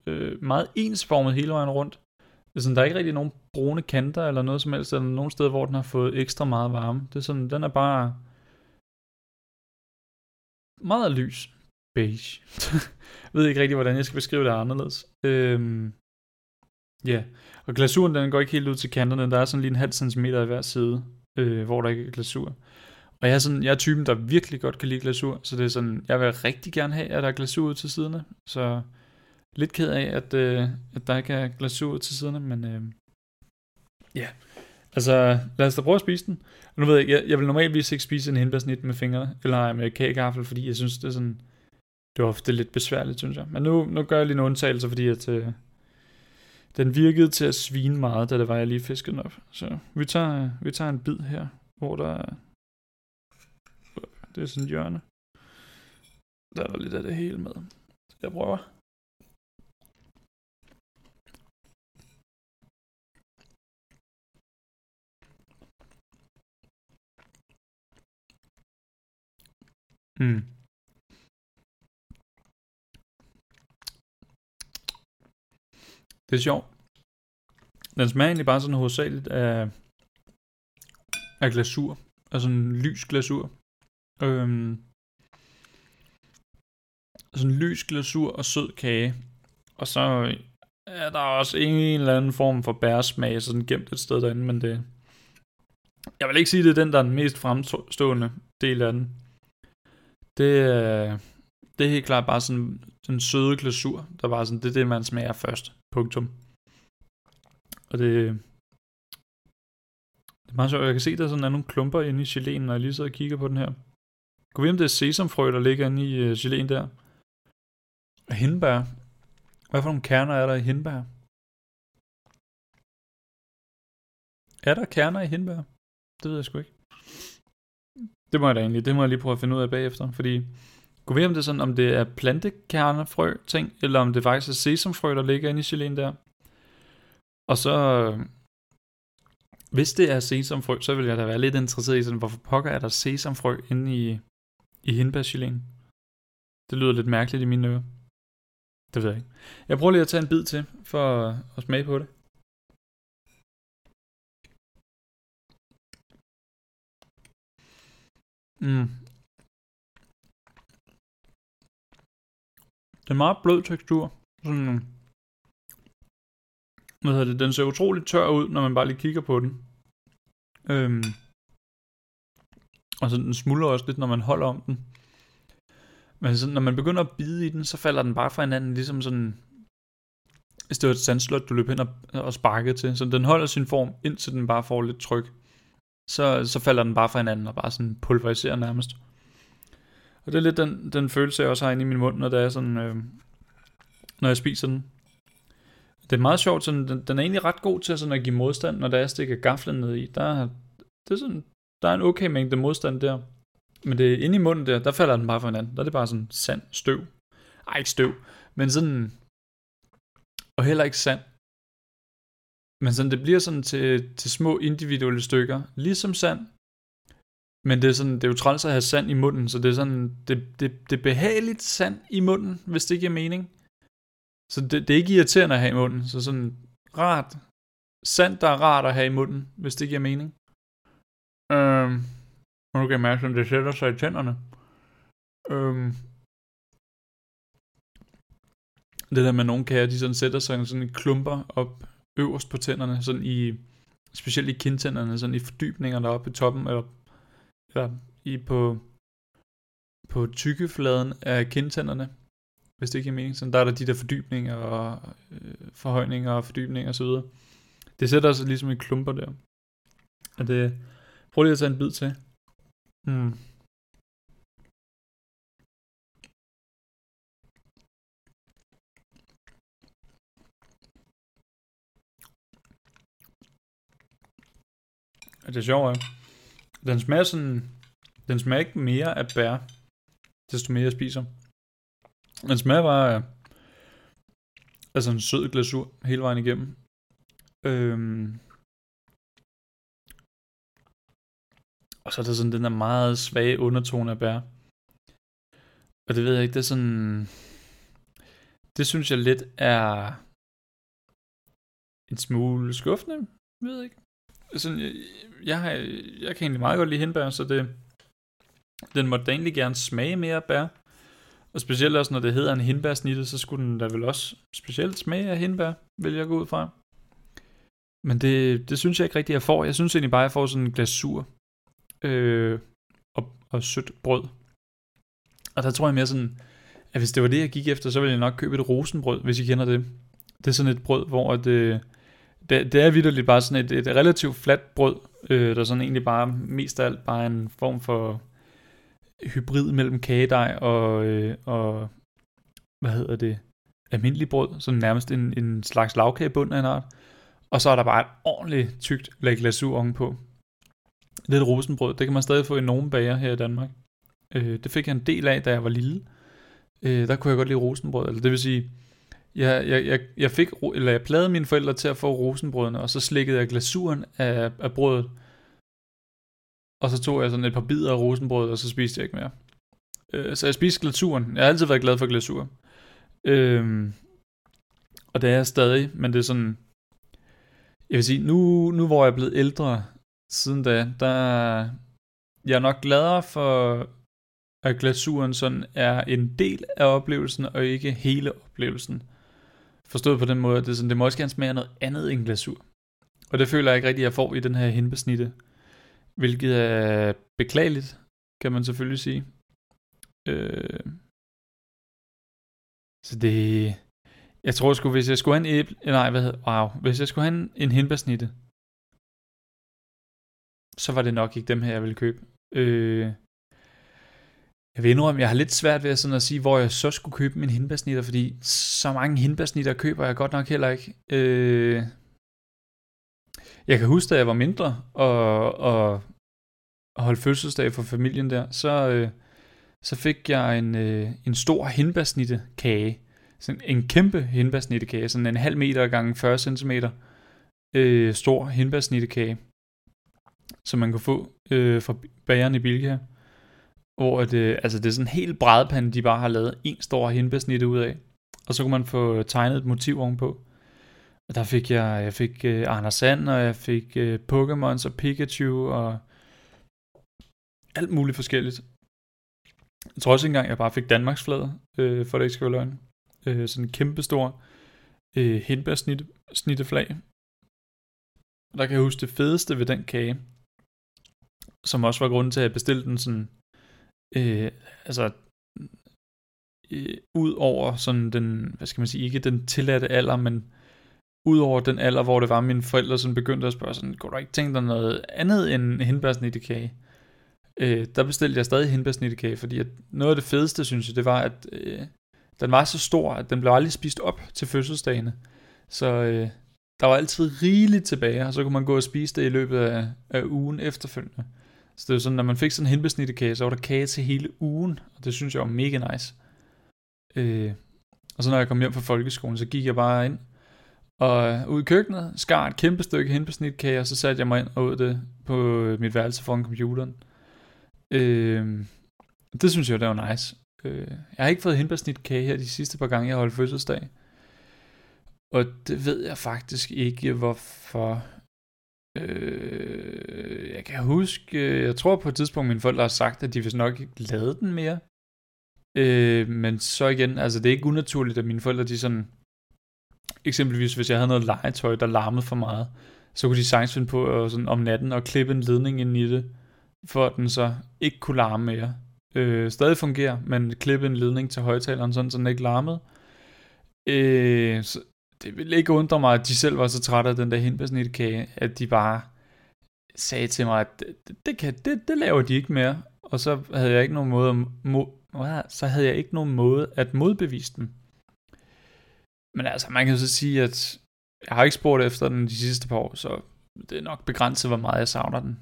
Øh, meget ensformet hele vejen rundt. Det sådan, der er ikke rigtig nogen brune kanter eller noget som helst, eller nogen steder, hvor den har fået ekstra meget varme. Det er sådan, den er bare meget lys beige. jeg ved ikke rigtig, hvordan jeg skal beskrive det anderledes. Øhm, Ja, yeah. og glasuren den går ikke helt ud til kanterne. Der er sådan lige en halv centimeter i hver side, øh, hvor der ikke er glasur. Og jeg er, sådan, jeg er typen, der virkelig godt kan lide glasur, så det er sådan, jeg vil rigtig gerne have, at der er glasur ud til siderne. Så lidt ked af, at, øh, at der ikke er glasur ud til siderne, men øh, ja. Yeah. Altså, lad os da prøve at spise den. Nu ved jeg, jeg, jeg vil normalvis ikke spise en hindbærsnit med fingre, eller med kagegaffel, fordi jeg synes, det er sådan, det er ofte lidt besværligt, synes jeg. Men nu, nu gør jeg lige en undtagelse, fordi at, øh, den virkede til at svine meget, da det var, jeg lige fiskede den op. Så vi tager, øh, vi tager en bid her, hvor der. Det er sådan et hjørne. Der er der lidt af det hele med. Jeg prøver. Mm. Det er sjovt. Den smager egentlig bare sådan hovedsageligt af, af glasur. Altså en lys glasur. Øhm, sådan en lys glasur og sød kage. Og så er der også en eller anden form for bærsmag, sådan gemt et sted derinde, men det... Jeg vil ikke sige, det er den, der er den mest fremstående del af den. Det er, det er helt klart bare sådan den søde glasur, der var sådan, det er det, man smager først. Punktum. Og det, det er meget sjovt. Jeg kan se, der sådan er nogle klumper inde i geléen, når jeg lige sidder og kigger på den her. Gå vi om det er sesamfrø, der ligger inde i øh, uh, geléen der. Og hindbær. Hvad for nogle kerner er der i hindbær? Er der kerner i hindbær? Det ved jeg sgu ikke. Det må jeg da egentlig, det må jeg lige prøve at finde ud af bagefter, fordi Gå ved om det er sådan, om det er plantekernefrø ting, eller om det faktisk er sesamfrø, der ligger inde i geléen der. Og så, hvis det er sesamfrø, så vil jeg da være lidt interesseret i sådan, hvorfor pokker er der sesamfrø inde i, i hindbærgeléen? Det lyder lidt mærkeligt i mine ører. Det ved jeg ikke. Jeg prøver lige at tage en bid til, for at smage på det. Mm, Det er meget blød tekstur. Sådan, hvad hedder det, den ser utroligt tør ud, når man bare lige kigger på den. Øhm, og så den smuldrer også lidt, når man holder om den. Men sådan, når man begynder at bide i den, så falder den bare fra hinanden, ligesom sådan, hvis det var et sandslot, du løb hen og, og sparkede til. Så den holder sin form, indtil den bare får lidt tryk. Så, så falder den bare fra hinanden og bare sådan pulveriserer nærmest. Og det er lidt den, den følelse, jeg også har inde i min mund, når det er sådan, øh, når jeg spiser den. Det er meget sjovt, sådan, den, den er egentlig ret god til sådan at give modstand, når der er stikker gaflen ned i. Der, det er sådan, der er en okay mængde modstand der. Men det er inde i munden der, der falder den bare for hinanden. Der er det bare sådan sand, støv. Ej, ikke støv, men sådan... Og heller ikke sand. Men sådan, det bliver sådan til, til små individuelle stykker. Ligesom sand. Men det er, sådan, det er jo træls at have sand i munden, så det er sådan, det, det, det er behageligt sand i munden, hvis det giver mening. Så det, det er ikke irriterende at have i munden, så sådan rart. Sand, der er rart at have i munden, hvis det giver mening. Øhm, nu kan jeg mærke, at det sætter sig i tænderne. Øhm, det der med nogle kager, de sådan sætter sig sådan i klumper op øverst på tænderne, sådan i, specielt i kindtænderne, sådan i fordybninger deroppe i toppen, eller, eller i på, på tykkefladen af kindtænderne, hvis det ikke er mening. Sådan der er der de der fordybninger og øh, forhøjninger og fordybninger osv. Det sætter sig ligesom i klumper der. Og det, prøv lige at tage en bid til. Mm. Det er sjovt, Den smager sådan... Den smager ikke mere af bær, desto mere jeg spiser. Den smager bare af... Altså en sød glasur hele vejen igennem. Øhm, og så er der sådan den der meget svage undertone af bær. Og det ved jeg ikke, det er sådan... Det synes jeg lidt er en smule skuffende, ved jeg ikke. Sådan, jeg, jeg, har, jeg kan egentlig meget godt lide hindbær, så det, den måtte da egentlig gerne smage mere bær. Og specielt også, når det hedder en hindbærsnitte, så skulle den da vel også specielt smage af hindbær, vil jeg gå ud fra. Men det, det synes jeg ikke rigtig, jeg får. Jeg synes egentlig bare, jeg får sådan en glasur øh, og, og sødt brød. Og der tror jeg mere sådan, at hvis det var det, jeg gik efter, så ville jeg nok købe et rosenbrød, hvis I kender det. Det er sådan et brød, hvor det, øh, det, det er vidderligt bare sådan et, et relativt fladt brød, øh, der sådan egentlig bare mest af alt bare en form for hybrid mellem kagedej og, øh, og hvad hedder det, almindelig brød, sådan nærmest en, en slags lavkagebund af en art. Og så er der bare et ordentligt tykt lag glasur ovenpå. Lidt rosenbrød, det kan man stadig få i nogle bager her i Danmark. Øh, det fik jeg en del af, da jeg var lille. Øh, der kunne jeg godt lide rosenbrød, eller det vil sige, jeg, jeg, jeg, jeg fik, eller jeg plagede mine forældre til at få rosenbrødene, og så slikkede jeg glasuren af, af brødet. Og så tog jeg sådan et par bidder af rosenbrød, og så spiste jeg ikke mere. Øh, så jeg spiste glasuren. Jeg har altid været glad for glasur. Øh, og det er jeg stadig, men det er sådan... Jeg vil sige, nu, nu hvor jeg er blevet ældre siden da, der jeg er nok gladere for, at glasuren sådan er en del af oplevelsen, og ikke hele oplevelsen. Forstået på den måde, at det, sådan, det må også gerne smage noget andet end glasur. Og det føler jeg ikke rigtig, at jeg får i den her hindbesnitte. Hvilket er beklageligt, kan man selvfølgelig sige. Øh... Så det... Jeg tror sgu, hvis jeg skulle have en æble... Nej, hvad hedder... Wow. Hvis jeg skulle have en, en hindbærsnitte, så var det nok ikke dem her, jeg ville købe. Øh... Jeg vil indrømme, jeg har lidt svært ved at, sådan at sige, hvor jeg så skulle købe min hindbærsnitter, fordi så mange hindbærsnitter køber jeg godt nok heller ikke. Øh, jeg kan huske, da jeg var mindre og, og, og holdt fødselsdag for familien der, så, øh, så fik jeg en, øh, en stor hindbærsnitte kage. Sådan en kæmpe hindbærsnitte kage, sådan en halv meter gange 40 cm øh, stor hindbærsnitte kage, som man kunne få øh, fra bageren i Bilka hvor det, øh, altså det er sådan en helt brædpande, de bare har lavet en stor hindbærsnitte ud af. Og så kunne man få tegnet et motiv ovenpå. Og der fik jeg, jeg fik øh, Anders Sand, og jeg fik øh, Pokémon og Pikachu, og alt muligt forskelligt. Jeg tror også engang, jeg bare fik Danmarks flade, øh, for det ikke skal være løgn. Øh, sådan en kæmpe stor øh, hindbærsnitteflag. Der kan jeg huske det fedeste ved den kage, som også var grunden til, at jeg bestilte den sådan øh, altså øh, ud over sådan den, hvad skal man sige, ikke den tilladte alder, men ud over den alder, hvor det var mine forældre, som begyndte at spørge sådan, kunne du ikke tænke dig noget andet end hindbærsnittekage? Øh, der bestilte jeg stadig hindbærsnittekage, fordi at noget af det fedeste, synes jeg, det var, at øh, den var så stor, at den blev aldrig spist op til fødselsdagene. Så, øh, der var altid rigeligt tilbage, og så kunne man gå og spise det i løbet af, af ugen efterfølgende. Så det var sådan, når man fik sådan en hindbesnittekage, så var der kage til hele ugen, og det synes jeg var mega nice. Øh, og så når jeg kom hjem fra folkeskolen, så gik jeg bare ind og øh, ud i køkkenet, skar et kæmpe stykke hindbesnitkage, og så satte jeg mig ind og ud det på øh, mit værelse foran computeren. Øh, det synes jeg, det var nice. Øh, jeg har ikke fået hindbærsnitkage her de sidste par gange, jeg har holdt fødselsdag. Og det ved jeg faktisk ikke, hvorfor. Øh, jeg kan huske, øh, jeg tror på et tidspunkt, mine forældre har sagt, at de vist nok ikke lade den mere. Øh, men så igen, altså det er ikke unaturligt, at mine forældre, de sådan, eksempelvis hvis jeg havde noget legetøj, der larmede for meget, så kunne de sagtens finde på og sådan, om natten og klippe en ledning ind i det, for at den så ikke kunne larme mere. Øh, stadig fungerer, men klippe en ledning til højtaleren, sådan, så den ikke larmede. Øh, så det ville ikke undre mig, at de selv var så trætte af den der hindbærsnitkage, at de bare sagde til mig, at det, det, kan, det, det laver de ikke mere. Og så havde jeg ikke nogen måde at, mo, så havde jeg ikke nogen måde at modbevise dem. Men altså, man kan jo så sige, at jeg har ikke spurgt efter den de sidste par år, så det er nok begrænset, hvor meget jeg savner den.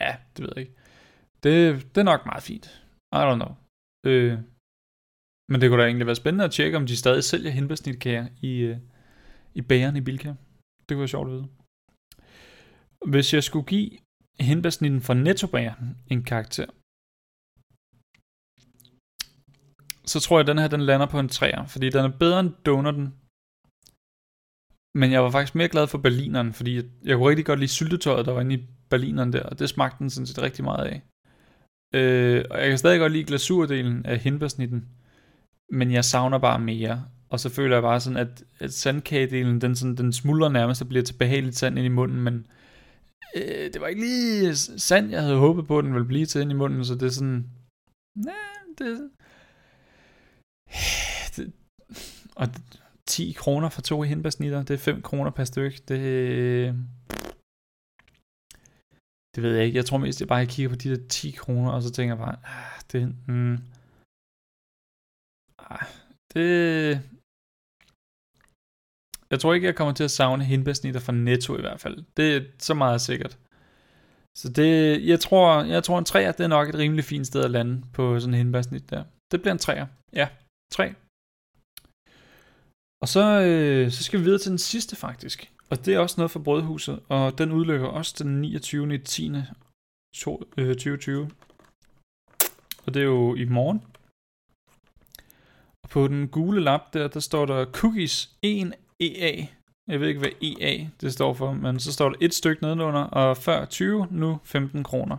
Ja, det ved jeg ikke. Det, det er nok meget fint. I don't know. Øh, men det kunne da egentlig være spændende at tjekke, om de stadig sælger hindbærsnitkager i, øh, i bageren i Bilka. Det kunne være sjovt at vide. Hvis jeg skulle give hindbærsnitten fra Nettobageren en karakter, så tror jeg, at den her den lander på en 3'er, fordi den er bedre end donutten. Men jeg var faktisk mere glad for berlineren, fordi jeg kunne rigtig godt lide syltetøjet, der var inde i berlineren der, og det smagte den sådan set rigtig meget af. Øh, og jeg kan stadig godt lide glasurdelen af hindbærsnitten, men jeg savner bare mere. Og så føler jeg bare sådan, at, at sandkagedelen, den, sådan, den smuldrer nærmest og bliver til behageligt sand ind i munden, men øh, det var ikke lige sand, jeg havde håbet på, at den ville blive til ind i munden, så det er sådan, nej, det, det og 10 kroner for to hindbærsnitter, det er 5 kroner per stykke, det, det ved jeg ikke, jeg tror mest, jeg bare kigger på de der 10 kroner, og så tænker jeg bare, ah, det, mm, det... Jeg tror ikke, jeg kommer til at savne hindbærsnitter fra Netto i hvert fald. Det er så meget sikkert. Så det, jeg tror, jeg tror en træer, det er nok et rimelig fint sted at lande på sådan en hindbærsnit der. Det bliver en træer. Ja, tre. Og så, øh, så skal vi videre til den sidste faktisk. Og det er også noget for Brødhuset, og den udløber også den 29. 10. 2020. Og det er jo i morgen. På den gule lap der, der står der cookies 1 EA. Jeg ved ikke, hvad EA det står for, men så står der et stykke nedenunder, og før 20, nu 15 kroner.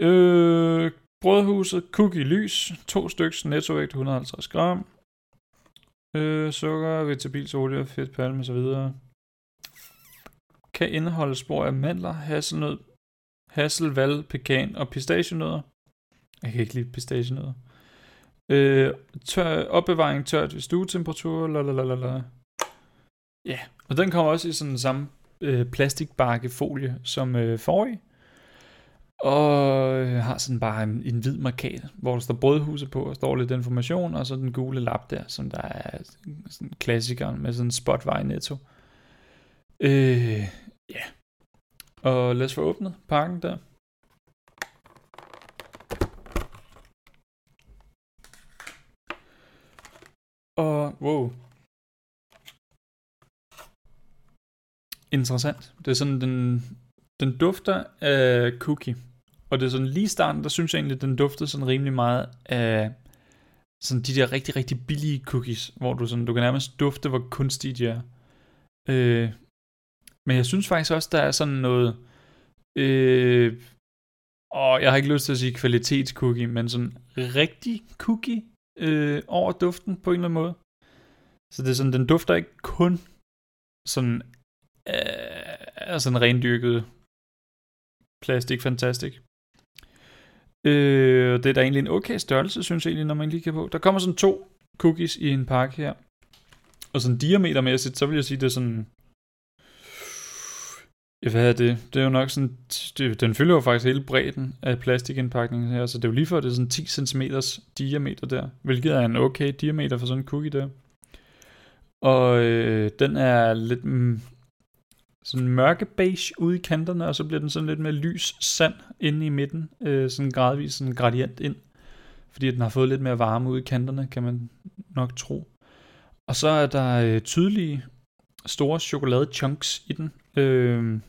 Øh, brødhuset, cookie lys, to stykker nettovægt 150 gram. Øh, sukker, vegetabilsolie, fedt palme osv. Kan indeholde spor af mandler, hasselnød, hasselval, pekan og pistachienødder. Jeg kan ikke lide pistachienødder. Øh, tør, opbevaring tørt ved stuetemperatur, lalalala. Ja, og den kommer også i sådan den samme øh, plastikbakkefolie som øh, forrige. Og øh, har sådan bare en, en hvid markat, hvor der står brødhuse på, og står lidt information, og så den gule lap der, som der er sådan klassikeren med sådan en spotvej netto. Øh, ja. Og lad os få åbnet pakken der. Og wow. Interessant. Det er sådan, den, den dufter af cookie. Og det er sådan lige i starten, der synes jeg egentlig, at den duftede sådan rimelig meget af sådan de der rigtig, rigtig billige cookies, hvor du sådan, du kan nærmest dufte, hvor kunstige de er. Øh, men jeg synes faktisk også, der er sådan noget, øh, og jeg har ikke lyst til at sige kvalitetscookie, men sådan rigtig cookie øh, over duften på en eller anden måde. Så det er sådan, den dufter ikke kun sådan, øh, sådan rendyrket plastik fantastisk. Øh, det er da egentlig en okay størrelse, synes jeg egentlig, når man lige kan på. Der kommer sådan to cookies i en pakke her. Og sådan diametermæssigt, så vil jeg sige, det er sådan Ja, hvad er det? Det er jo nok sådan, det, den fylder jo faktisk hele bredden af plastikindpakningen her, så det er jo lige før, det er sådan 10 cm diameter der, hvilket er en okay diameter for sådan en cookie der. Og øh, den er lidt mm, sådan mørke beige ude i kanterne, og så bliver den sådan lidt mere lys sand inde i midten. Øh, sådan gradvis sådan gradient ind. Fordi den har fået lidt mere varme ude i kanterne, kan man nok tro. Og så er der øh, tydelige store chokolade chunks i den, øh,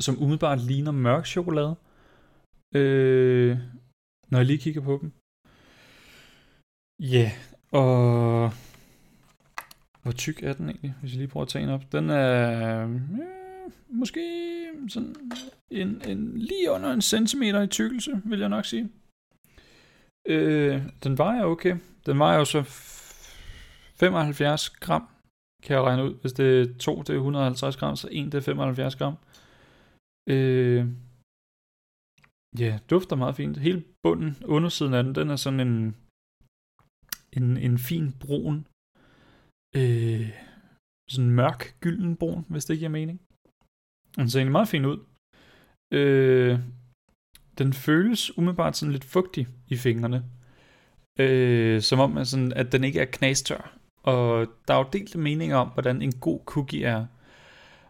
som umiddelbart ligner mørk chokolade. Øh, når jeg lige kigger på dem. Ja, yeah, og hvor tyk er den egentlig, hvis jeg lige prøver at tage en op? Den er øh, måske sådan en, en, lige under en centimeter i tykkelse, vil jeg nok sige. Øh, den vejer okay. Den vejer jo så 75 gram, kan jeg regne ud. Hvis det er 2, det er 150 gram, så 1 det er 75 gram. Øh, ja, dufter meget fint. Hele bunden, undersiden af den, den er sådan en, en, en fin brun, øh, sådan mørk gylden brun, hvis det giver mening. Den ser egentlig meget fin ud. Øh, den føles umiddelbart sådan lidt fugtig i fingrene. Øh, som om at, sådan, at den ikke er knastør. Og der er jo delt meninger om, hvordan en god cookie er.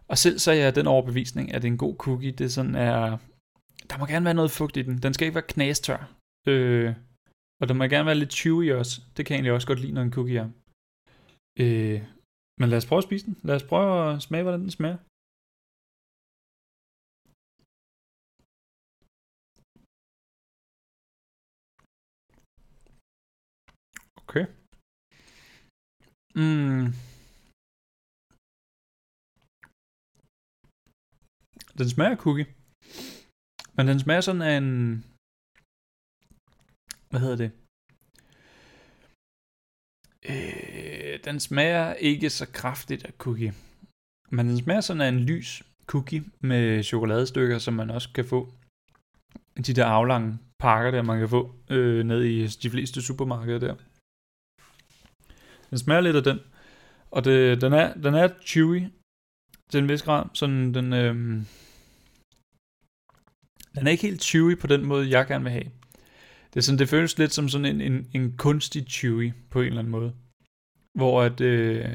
Og selv så er jeg den overbevisning, at en god cookie, det sådan er... Der må gerne være noget fugt i den. Den skal ikke være knastør. Øh, og der må gerne være lidt chewy også. Det kan jeg egentlig også godt lide, når en cookie er. Øh, men lad os prøve at spise den. Lad os prøve at smage, hvordan den smager. Okay. Mm. Den smager cookie. Men den smager sådan af en... Hvad hedder det? Øh, den smager ikke så kraftigt af cookie. Men den smager sådan af en lys cookie med chokoladestykker, som man også kan få. De der aflange pakker der, man kan få øh, ned i de fleste supermarkeder der. Den smager lidt af den. Og det, den, er, den er chewy til en vis grad. Sådan den, øhm, den er ikke helt chewy på den måde, jeg gerne vil have. Det, er sådan, det føles lidt som sådan en, en, en kunstig chewy på en eller anden måde. Hvor at, øh,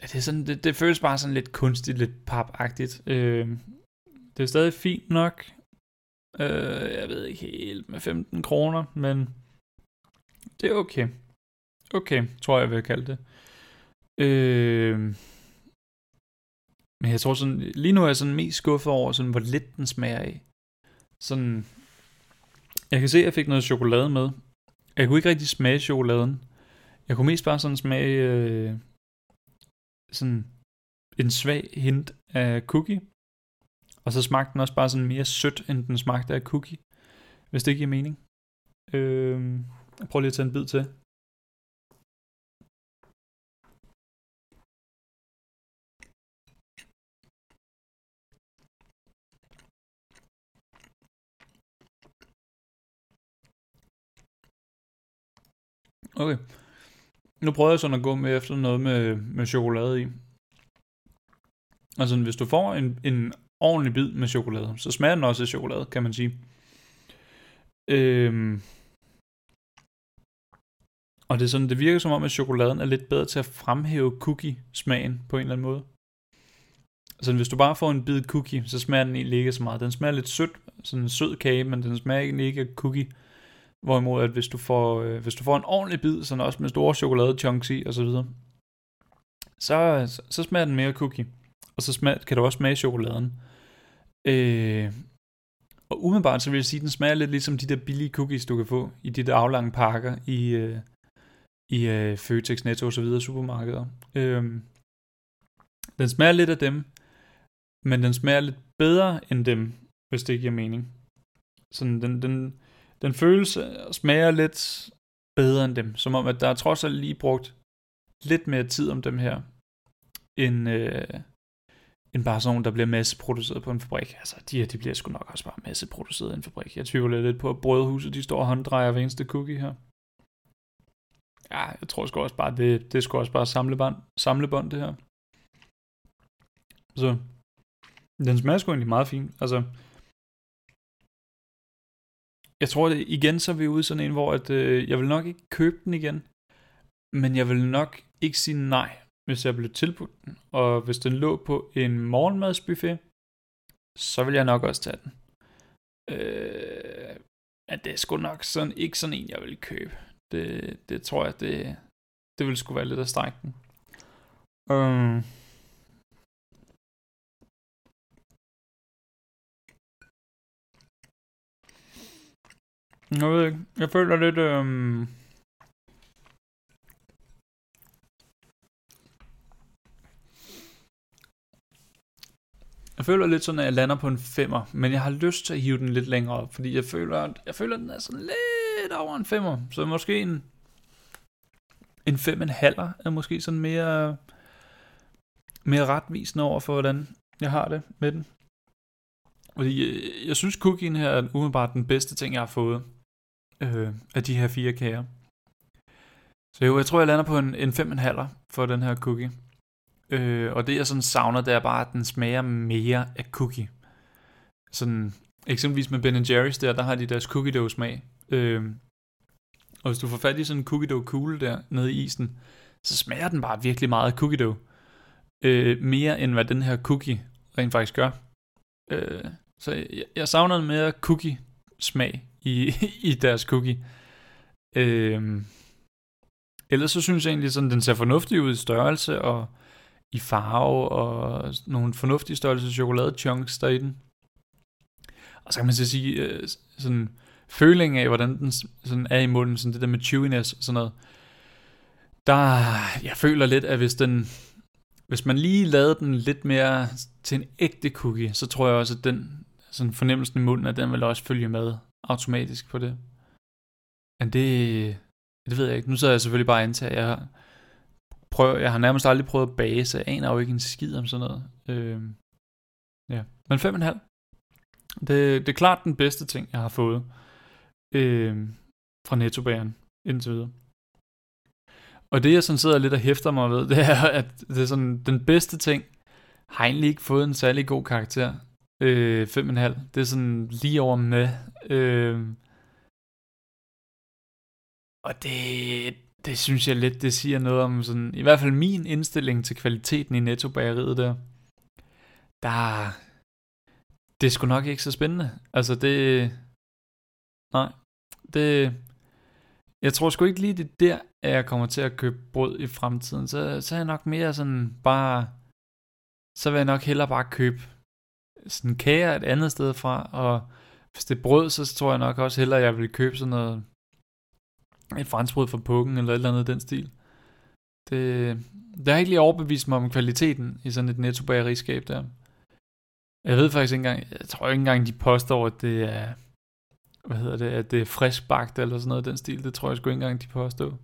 det, er sådan, det, det føles bare sådan lidt kunstigt, lidt papagtigt. Øh, det er stadig fint nok. Øh, jeg ved ikke helt med 15 kroner, men det er okay. Okay, tror jeg, vil kalde det. Øh, men jeg tror sådan, lige nu er jeg sådan mest skuffet over, sådan, hvor lidt den smager af. Sådan, jeg kan se, at jeg fik noget chokolade med. Jeg kunne ikke rigtig smage chokoladen. Jeg kunne mest bare sådan smage øh, sådan en svag hint af cookie. Og så smagte den også bare sådan mere sødt, end den smagte af cookie. Hvis det giver mening. Øh, jeg prøver lige at tage en bid til. Okay. Nu prøver jeg sådan at gå med efter noget med, med chokolade i. Altså, hvis du får en, en ordentlig bid med chokolade, så smager den også af chokolade, kan man sige. Øhm, og det er sådan, det virker som om, at chokoladen er lidt bedre til at fremhæve cookie-smagen på en eller anden måde. Altså hvis du bare får en bid cookie, så smager den egentlig ikke så meget. Den smager lidt sødt, sådan en sød kage, men den smager egentlig ikke af cookie. Hvorimod, at hvis du får, øh, hvis du får en ordentlig bid, sådan også med store chokolade chunks i og så videre, så, så, så smager den mere cookie. Og så smager, kan du også smage chokoladen. Øh, og umiddelbart så vil jeg sige, at den smager lidt ligesom de der billige cookies, du kan få i de der aflange pakker i, øh, i øh, Føtex, Netto og så videre supermarkeder. Øh, den smager lidt af dem, men den smager lidt bedre end dem, hvis det giver mening. Sådan, den, den, den føles og smager lidt bedre end dem. Som om, at der er trods alt lige brugt lidt mere tid om dem her, end, øh, end bare sådan nogle, der bliver masseproduceret på en fabrik. Altså, de her, de bliver sgu nok også bare masseproduceret i en fabrik. Jeg tvivler lidt på, at brødhuset, de står og hånddrejer hver eneste cookie her. Ja, jeg tror sgu også bare, det, det er sgu også bare samlebånd, samlebånd det her. Så, den smager sgu egentlig meget fint. Altså, jeg tror det, igen så er vi ude sådan en, hvor at, øh, jeg vil nok ikke købe den igen. Men jeg vil nok ikke sige nej, hvis jeg blev tilbudt den. Og hvis den lå på en morgenmadsbuffet, så vil jeg nok også tage den. Øh, at det er sgu nok sådan, ikke sådan en, jeg vil købe. Det, det tror jeg, det, det vil sgu være lidt at strække den. Øh, jeg ved ikke, jeg føler lidt, øhm, Jeg føler lidt sådan, at jeg lander på en femmer, men jeg har lyst til at hive den lidt længere op, fordi jeg føler, jeg føler at den er sådan lidt over en femmer. Så måske en, en fem en halver er måske sådan mere, mere retvisende over for, hvordan jeg har det med den. Fordi jeg, jeg synes, cookien her er umiddelbart den bedste ting, jeg har fået øh, af de her fire kager. Så jo, jeg tror, jeg lander på en, en fem en halver for den her cookie. Øh, og det jeg sådan savner, det er bare, at den smager mere af cookie. Sådan, eksempelvis med Ben Jerry's der, der har de deres cookie dough smag. Øh, og hvis du får fat i sådan en cookie dough kugle der nede i isen, så smager den bare virkelig meget af cookie dough. Øh, mere end hvad den her cookie rent faktisk gør. Øh, så jeg, jeg savner en mere cookie smag i, i deres cookie. Øh, ellers så synes jeg egentlig sådan, den ser fornuftig ud i størrelse, og i farve og nogle fornuftige størrelse chokolade chunks der i den. Og så kan man så sige, øh, sådan føling af, hvordan den sådan er i munden, sådan det der med chewiness og sådan noget. Der, jeg føler lidt, at hvis den, hvis man lige lavede den lidt mere til en ægte cookie, så tror jeg også, at den sådan fornemmelsen i munden, at den vil også følge med automatisk på det. Men det, det ved jeg ikke. Nu så jeg selvfølgelig bare antaget, at jeg prøver, jeg har nærmest aldrig prøvet at bage, så jeg aner jo ikke en skid om sådan noget. Øh, ja, men 5,5. Det, det er klart den bedste ting, jeg har fået øh, fra Nettobæren indtil videre. Og det jeg sådan sidder lidt og hæfter mig ved, det er, at det er sådan, den bedste ting har egentlig ikke fået en særlig god karakter. Øh, 5,5. Det er sådan lige over med. Øh, og det, det synes jeg lidt, det siger noget om sådan, i hvert fald min indstilling til kvaliteten i netto der. Der, det er sgu nok ikke så spændende. Altså det, nej, det, jeg tror sgu ikke lige det der, at jeg kommer til at købe brød i fremtiden. Så, så er jeg nok mere sådan bare, så vil jeg nok hellere bare købe sådan kager et andet sted fra, og hvis det er brød, så tror jeg nok også hellere, at jeg vil købe sådan noget et franskbrød fra pukken eller et eller andet den stil. Det, det har ikke lige overbevist mig om kvaliteten i sådan et netto bageriskab der. Jeg ved faktisk ikke engang, jeg tror ikke engang, de påstår, at det er, hvad hedder det, at det er friskbagt eller sådan noget den stil. Det tror jeg sgu ikke engang, de påstår.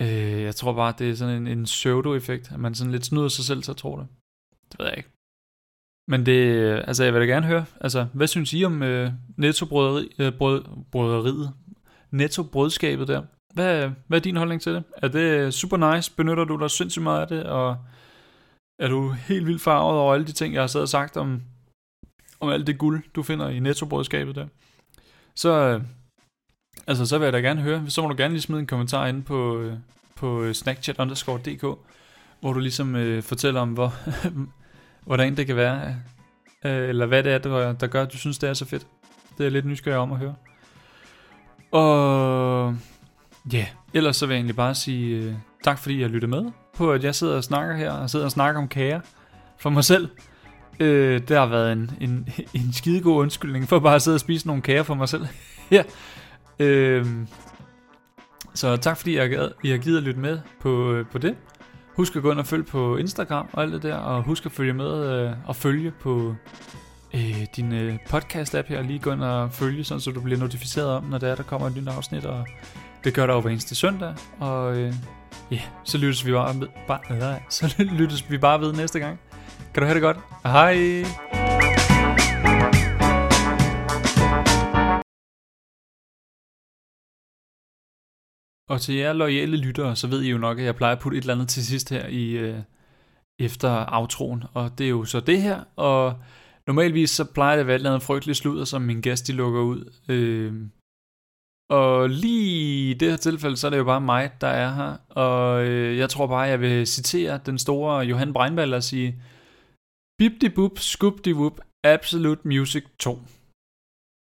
Øh, jeg tror bare, det er sådan en, en pseudo-effekt, at man sådan lidt snyder sig selv, så tror det. Det ved jeg ikke. Men det, altså jeg vil da gerne høre, altså hvad synes I om øh, netto brøderi, øh, brød, brøderiet, netto brødskabet der. Hvad, hvad er din holdning til det? Er det super nice? Benytter du dig sindssygt meget af det? Og er du helt vildt farvet over alle de ting, jeg har siddet og sagt om, om alt det guld, du finder i nettobrødskabet der? Så, øh, altså, så vil jeg da gerne høre. Så må du gerne lige smide en kommentar ind på, øh, på øh, snackchat hvor du ligesom øh, fortæller om, hvor, hvordan det kan være, øh, eller hvad det er, der, der gør, at du synes, det er så fedt. Det er lidt nysgerrig om at høre. Og ja, yeah. ellers så vil jeg egentlig bare sige uh, tak fordi jeg lyttede med på, at jeg sidder og snakker her, og sidder og snakker om kager for mig selv. Uh, det har været en, en, en skidegod undskyldning for bare at sidde og spise nogle kager for mig selv. ja. Uh, så tak fordi jeg, I har givet at lytte med på, på det. Husk at gå ind og følge på Instagram og alt det der, og husk at følge med uh, og følge på øh, din øh, podcast-app her, lige gå ind og følge, sådan, så du bliver notificeret om, når der, er, der kommer et nyt afsnit, og det gør der over eneste søndag, og øh, ja, så lyttes vi bare, med, bare øh, så lyttes vi bare ved næste gang. Kan du have det godt? Hej! Og til jer loyale lyttere, så ved I jo nok, at jeg plejer at putte et eller andet til sidst her i øh, efter outroen, og det er jo så det her, og Normalvis så plejer det at være et eller andet frygteligt sludder, som min gæst de lukker ud. Øh, Og lige i det her tilfælde, så er det jo bare mig, der er her. Og øh, jeg tror bare, jeg vil citere den store Johan Breinvald og sige, Bip di bup, skub di wup, Absolute Music 2.